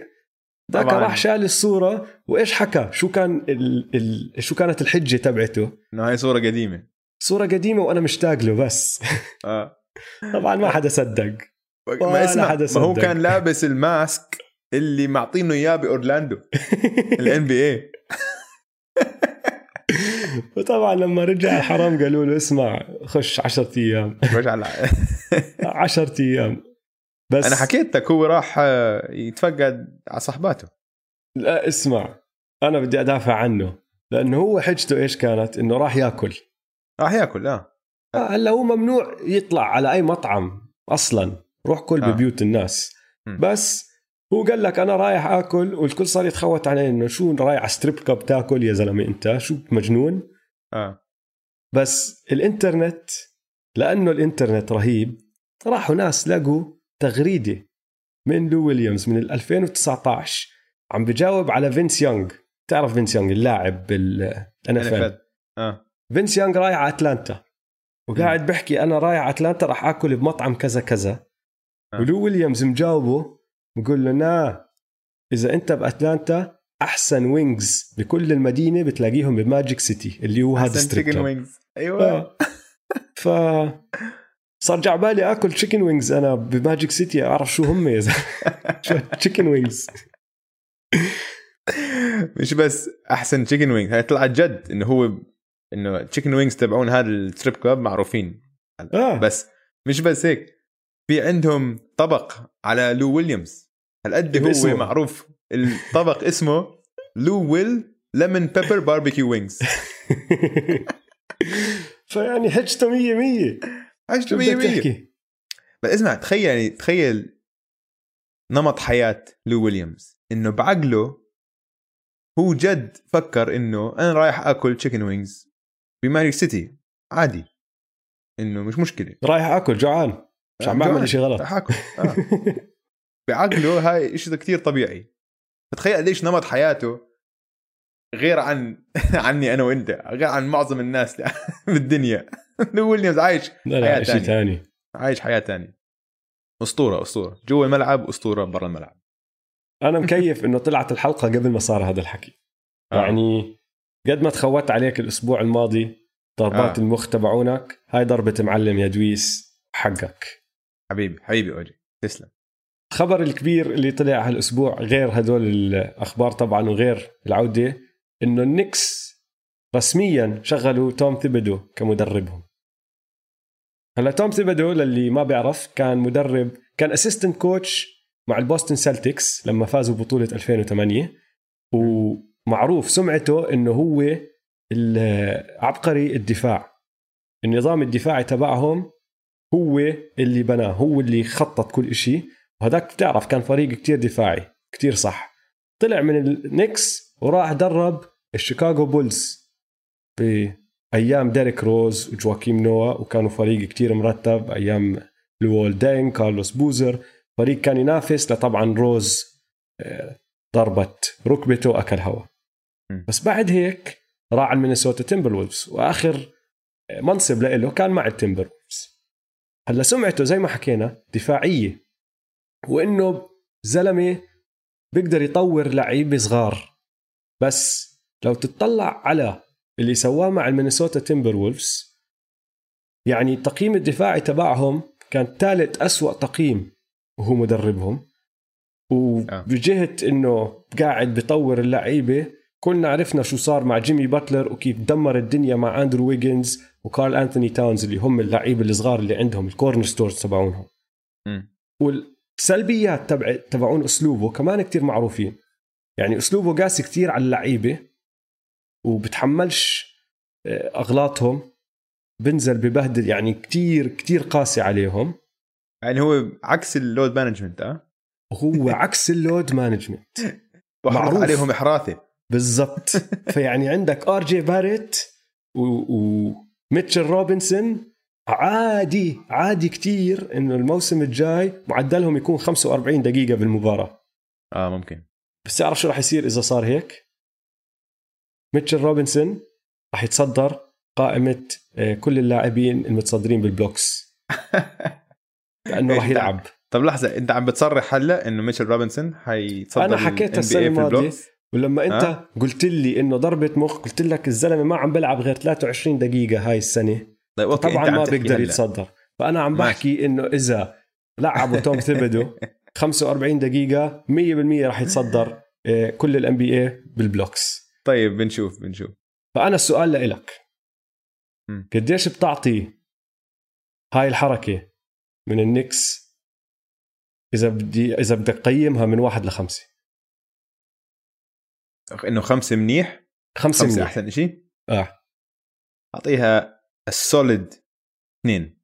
ذاك راح شال الصورة وإيش حكى؟ شو كان ال... ال... شو كانت الحجة تبعته؟ إنه هاي صورة قديمة. صورة قديمة وأنا مشتاق له بس. آه. طبعا ما حدا صدق. ما اسمع ما هو كان لابس ال mask اللي معطينه إياه بأورلاندو الان بي اي وطبعا لما رجع الحرام قالوا له اسمع خش 10 أيام. خش على 10 أيام. بس أنا حكيت لك هو راح آه، يتفقد على صحباته لا اسمع أنا بدي أدافع عنه لأنه هو حجته إيش كانت؟ إنه راح يأكل. راح يأكل آه, آه، هلأ هو ممنوع يطلع على أي مطعم أصلا. روح كل آه. ببيوت الناس. م. بس هو قال لك أنا رايح آكل والكل صار يتخوت عليه إنه شو رايح على strip club تاكل؟ يا زلمة أنت شو مجنون؟ آه. بس الإنترنت لأنه الإنترنت رهيب راحوا ناس لقوا تغريدة من لو ويليامز من 2019 عم بجاوب على فينس يونغ. تعرف فينس يونغ اللاعب بال NFL آه. فينس يونغ رايح على أتلانتا. وقاعد بحكي أنا رايح على أتلانتا راح آكل بمطعم كذا كذا. آه. ولو ويليامز مجاوبه بقول له لأ إذا أنت بأتلانتا أحسن wings بكل المدينة بتلاقيهم بماجيك سيتي اللي هو هذا strip wings أيوه. ف صار جا بالي آكل chicken wings أنا بماجيك سيتي أعرف شو هم يا زلمة. chicken wings مش بس أحسن chicken wings هاي طلعت جد إنه هو إنه chicken wings تبعون هذا ال strip club معروفين. آه. بس مش بس هيك. في عندهم طبق على لو ويليامز هالقد هو اسمه. معروف. الطبق اسمه لو ويل lemon pepper barbecue wings فيعني حجته 100 100 حجته 100 100 بس اسمع تخيل يعني تخيل نمط حياة لو ويليامز. إنه بعقله هو جد فكر إنه أنا رايح آكل تشيكن وينجز بماري سيتي. عادي. إنه مش مشكلة. رايح آكل جوعان مش عم بعمل شيء غلط. حاكم آه. بعقله هاي شيء كثير طبيعي. فتخيل ليش نمط حياته غير عن عني أنا وأنت غير عن معظم الناس بالدنيا. لو ويليامز عايش لا لا شيء ثاني. عايش حياة ثانية أسطورة أسطورة. جوا الملعب أسطورة برا الملعب. أنا مكيف إنه طلعت الحلقة قبل ما صار هذا الحكي. آه. يعني قد ما تخوت عليك الأسبوع الماضي ضربات آه. المخ تبعونك هاي ضربة معلم يا دويس حقك. حبيبي حبيبي أوجي. تسلم. الخبر الكبير اللي طلع هالأسبوع غير هدول الأخبار طبعا وغير العودة إنه النكس رسميا شغلوا توم ثيبدو كمدربهم. هلا توم ثيبدو للي ما بيعرف كان مدرب كان assistant coach مع البوستن سلتكس لما فازوا ببطوله 2008 ومعروف سمعته إنه هو عبقري الدفاع. النظام الدفاعي تبعهم هو اللي بناه هو اللي خطط كل شيء وهذاك بتعرف كان فريق كتير دفاعي كتير صح. طلع من النكس وراح درب الشيكاغو بولز بأيام ديريك روز وجواكيم نوا وكانوا فريق كتير مرتب. أيام لوول دين كارلوس بوزر. فريق كان ينافس لطبعا روز آه، ضربت ركبته واكل هوا. بس بعد هيك راح على مينيسوتا تيمبر وولفز وآخر منصب له كان مع التيمبر هلأ سمعته زي ما حكينا دفاعية. وإنه زلمه بيقدر يطور لعيبة صغار. بس لو تطلع على اللي سواه مع المينيسوتا تيمبر وولفز يعني التقييم الدفاعي تبعهم كان ثالث أسوأ تقييم وهو مدربهم. وبجهة إنه قاعد بيطور اللعيبة كلنا عرفنا شو صار مع جيمي باتلر وكيف دمر الدنيا مع أندرو ويجنز وكارل انثوني تاونز اللي هم اللعيبة الصغار اللي عندهم ال cornerstones تبعونهم. والسلبيات تبع تبعون أسلوبه كمان كتير معروفين. يعني أسلوبه قاسي كتير على اللعيبة. وبتحملش آه، أغلاطهم. بنزل ببهدل يعني كتير كتير قاسي عليهم. يعني هو عكس ال load management آه هو عكس ال load management. معروف. عليهم احراثه بالضبط. فيعني عندك آر جي باريت وميتشل روبنسون. عادي عادي كتير إنه الموسم الجاي معدلهم يكون 45 دقيقة بالمباراة. آه ممكن. بس تعرف شو راح يصير إذا صار هيك؟ ميتشل روبنسون راح يتصدر قائمة آه، كل اللاعبين المتصدرين بال blocks. لأنه راح يلعب. طب لحظة إنت عم بتصرح هلأ إنه ميتشل روبنسون حيتصدر أنا حكيتها السنة الماضية ولما أنت أه؟ قلت لي إنه ضربة مخ قلت لك الزلمة ما عم بلعب غير 23 دقيقة هاي السنة. طيب okay. طبعا ما بيقدر يتصدر. فأنا عم بحكي إنه إذا لعبوا توم ثيبدو 45 دقيقة 100% راح يتصدر آه، كل ال NBA بال blocks. طيب بنشوف بنشوف. فأنا السؤال لإلك. قديش بتعطي هاي الحركة من النكس إذا بدي إذا بدك تقيمها من واحد لخمسة؟ إنه خمسة منيح؟ خمسة, خمسة منيح. أحسن شيء آه. أعطيها ال solid اثنين.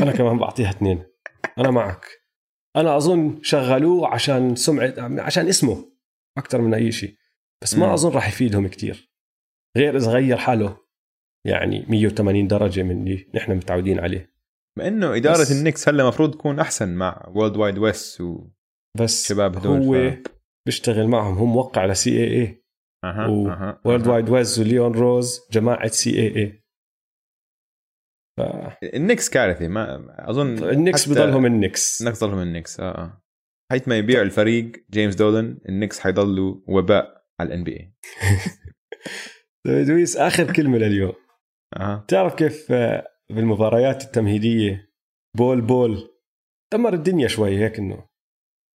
أنا كمان بعطيها اثنين. أنا معك. أنا أظن شغلوه عشان سمعة عشان اسمه أكثر من أي شيء. بس ما م. أظن راح يفيدهم كتير. غير إذا غير حاله يعني 180 درجة من اللي نحن متعودين عليه. مع إنه إدارة بس النكس هلا المفروض تكون أحسن مع وورلد وايد ويست و بس شباب هدول هو ف... بيشتغل معهم. هم موقع على CAA أها وورلد وايد ويست وليون روز جماعة CAA ف... النكس كارثي ما أظن النكس بضلهم النكس. النكس بضلهم النكس آه آه. حيث ما يبيع الفريق جيمس دولن النكس حيضلوا وباء. على ال NB A دويس آخر كلمة لليوم. أه. تعرف كيف آه، بالمباريات التمهيدية بول بول دمر الدنيا شوي هيك إنه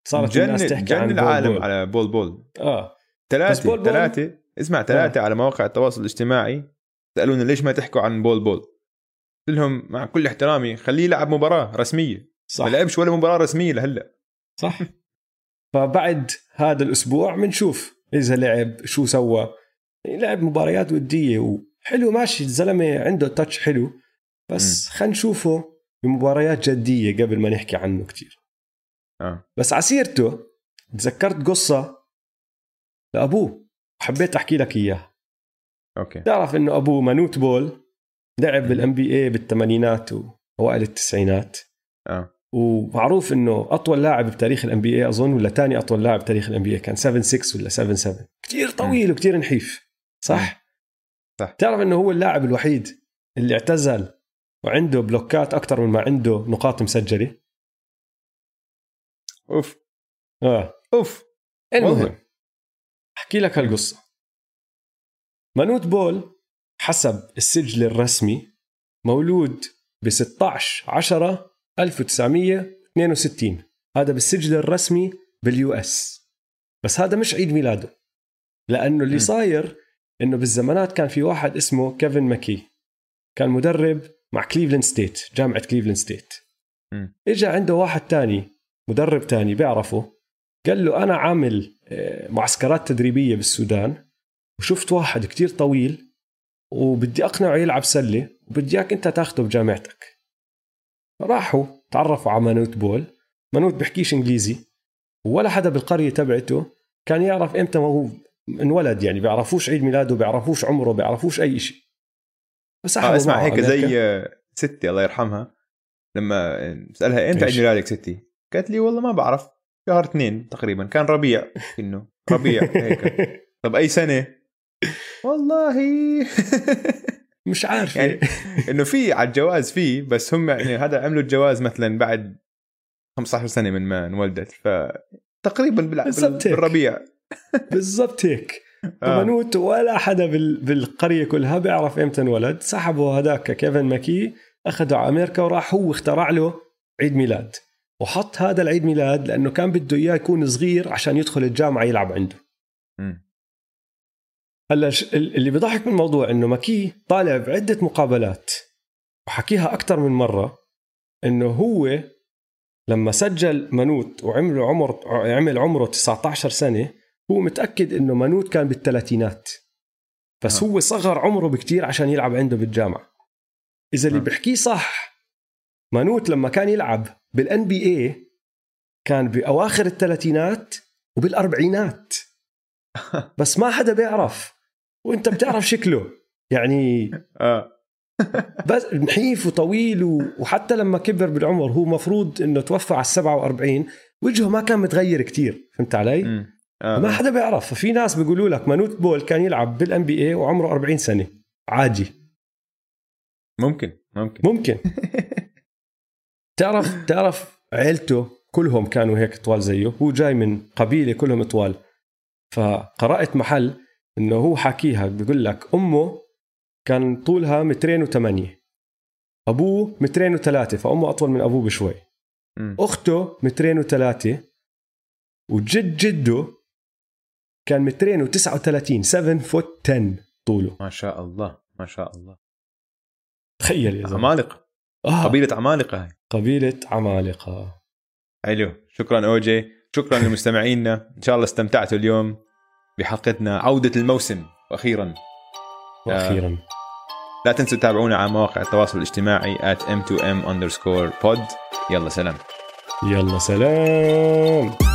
صارت جن الناس تحكي جن عن العالم بول. بول. على بول بول. آه. ثلاثة ثلاثة اسمع ثلاثة آه. على مواقع التواصل الاجتماعي سألونا ليش ما تحكوا عن بول بول. قلت لهم مع كل احترامي خليه يلعب مباراة رسمية. صح. ما لعبش ولا مباراة رسمية لهلا. صح. فبعد هذا الأسبوع بنشوف إذا لعب شو سوى؟ لعب مباريات ودية وحلو ماشي الزلمة عنده touch حلو. بس خلينا نشوفه بمباريات جدية قبل ما نحكي عنه كتير. آه. بس ع سيرته تذكرت قصة لأبوه. حبيت أحكي لك إياها. okay. تعرف إنه أبوه مانوت بول لعب بال NBA بالثمانينات وأوائل التسعينات. آه. ومعروف إنه أطول لاعب بتاريخ ال NBA أظن ولا ثاني أطول لاعب بتاريخ ال NBA كان 7 6 ولا 7 7 كثير طويل وكثير نحيف صح؟ صح. تعرف إنه هو اللاعب الوحيد اللي اعتزل وعنده بلوكات أكثر من ما عنده نقاط مسجلة؟ أوف. آه. أوف. المهم أحكي لك هالقصة. مانوت بول حسب السجل الرسمي مولود ب 16 10 1962 هذا بالسجل الرسمي بال US. بس هذا مش عيد ميلاده. لأنه اللي م. صاير إنه بالزمانات كان في واحد اسمه كيفن ماكي. كان مدرب مع كليفلاند ستيت جامعة كليفلاند ستيت. اجى عنده واحد تاني مدرب تاني بيعرفه. قال له أنا عامل آه، معسكرات تدريبية بالسودان. وشفت واحد كتير طويل وبدي أقنعه يلعب سلة وبدي إياك أنت تاخده بجامعتك. راحوا تعرفوا على مانوت بول. مانوت بحكيش إنجليزي ولا حدا بالقرية تبعته كان يعرف إمتى ما هو انولد يعني بيعرفوش عيد ميلاده بيعرفوش عمره بيعرفوش أي شيء بس آه اسمع هيك زي ستي الله يرحمها. لما سألها إمتى عيد ميلادك ستي؟ قالت لي والله ما بعرف شهر اثنين تقريبا. كان ربيع إنه ربيع هيك. طب أي سنة؟ والله. مش عارف. يعني إنه في على الجواز في بس هم يعني هذا عملوا الجواز مثلا بعد 15 سنة من ما انولدت فتقريبا بالربيع. بالضبط هيك. منوت ولا حدا بالقرية كلها بيعرف إمتى انولد. سحبوا هذاك كيفن ماكي اخذوا على أمريكا وراح هو اخترع له عيد ميلاد. وحط هذا العيد ميلاد لأنه كان بده إياه يكون صغير عشان يدخل الجامعة يلعب عنده. هلا اللي بيضحك من الموضوع إنه ماكي طالع بعدة مقابلات وحكيها أكثر من مرة إنه هو لما سجل منوت وعمل عمر عمل عمره 19 سنة هو متأكد إنه منوت كان بالثلاثينات بس آه. هو صغر عمره بكتير عشان يلعب عنده بالجامعة إذا اللي آه. بحكيه صح مانوت لما كان يلعب بال NBA كان بأواخر الثلاثينات وبالأربعينات بس ما حدا بيعرف. وانت بتعرف شكله. يعني آه. بس نحيف وطويل وحتى لما كبر بالعمر هو مفروض إنه توفى على 47 وجهه ما كان متغير كتير فهمت علي؟ م. آه. ما حدا بيعرف. ففي ناس بيقولوا لك مانوت بول كان يلعب بال NBA وعمره 40 سنة. عادي. ممكن ممكن. ممكن. تعرف تعرف عيلته كلهم كانوا هيك طوال زيه. هو جاي من قبيلة كلهم طوال. فقرأت محل إنه هو حاكيها بيقول لك أمه كان طولها مترين وثمانية أبوه مترين وثلاثة فأمه أطول من أبوه بشوي. أخته مترين وثلاثة وجد جده كان مترين وتسعة وثلاثين 7 فوت 10 طوله. ما شاء الله ما شاء الله. تخيل يا زلمة. عمالقه آه. قبيلة عمالقه هاي. قبيلة عمالقة حلو. شكرا اوجي شكرا لمستمعينا. إن شاء الله استمتعتوا اليوم بحلقتنا عودة الموسم وأخيرا. وأخيرا. لا تنسوا تتابعونا على مواقع التواصل الاجتماعي at m2m underscore pod. يلا سلام. يلا سلام.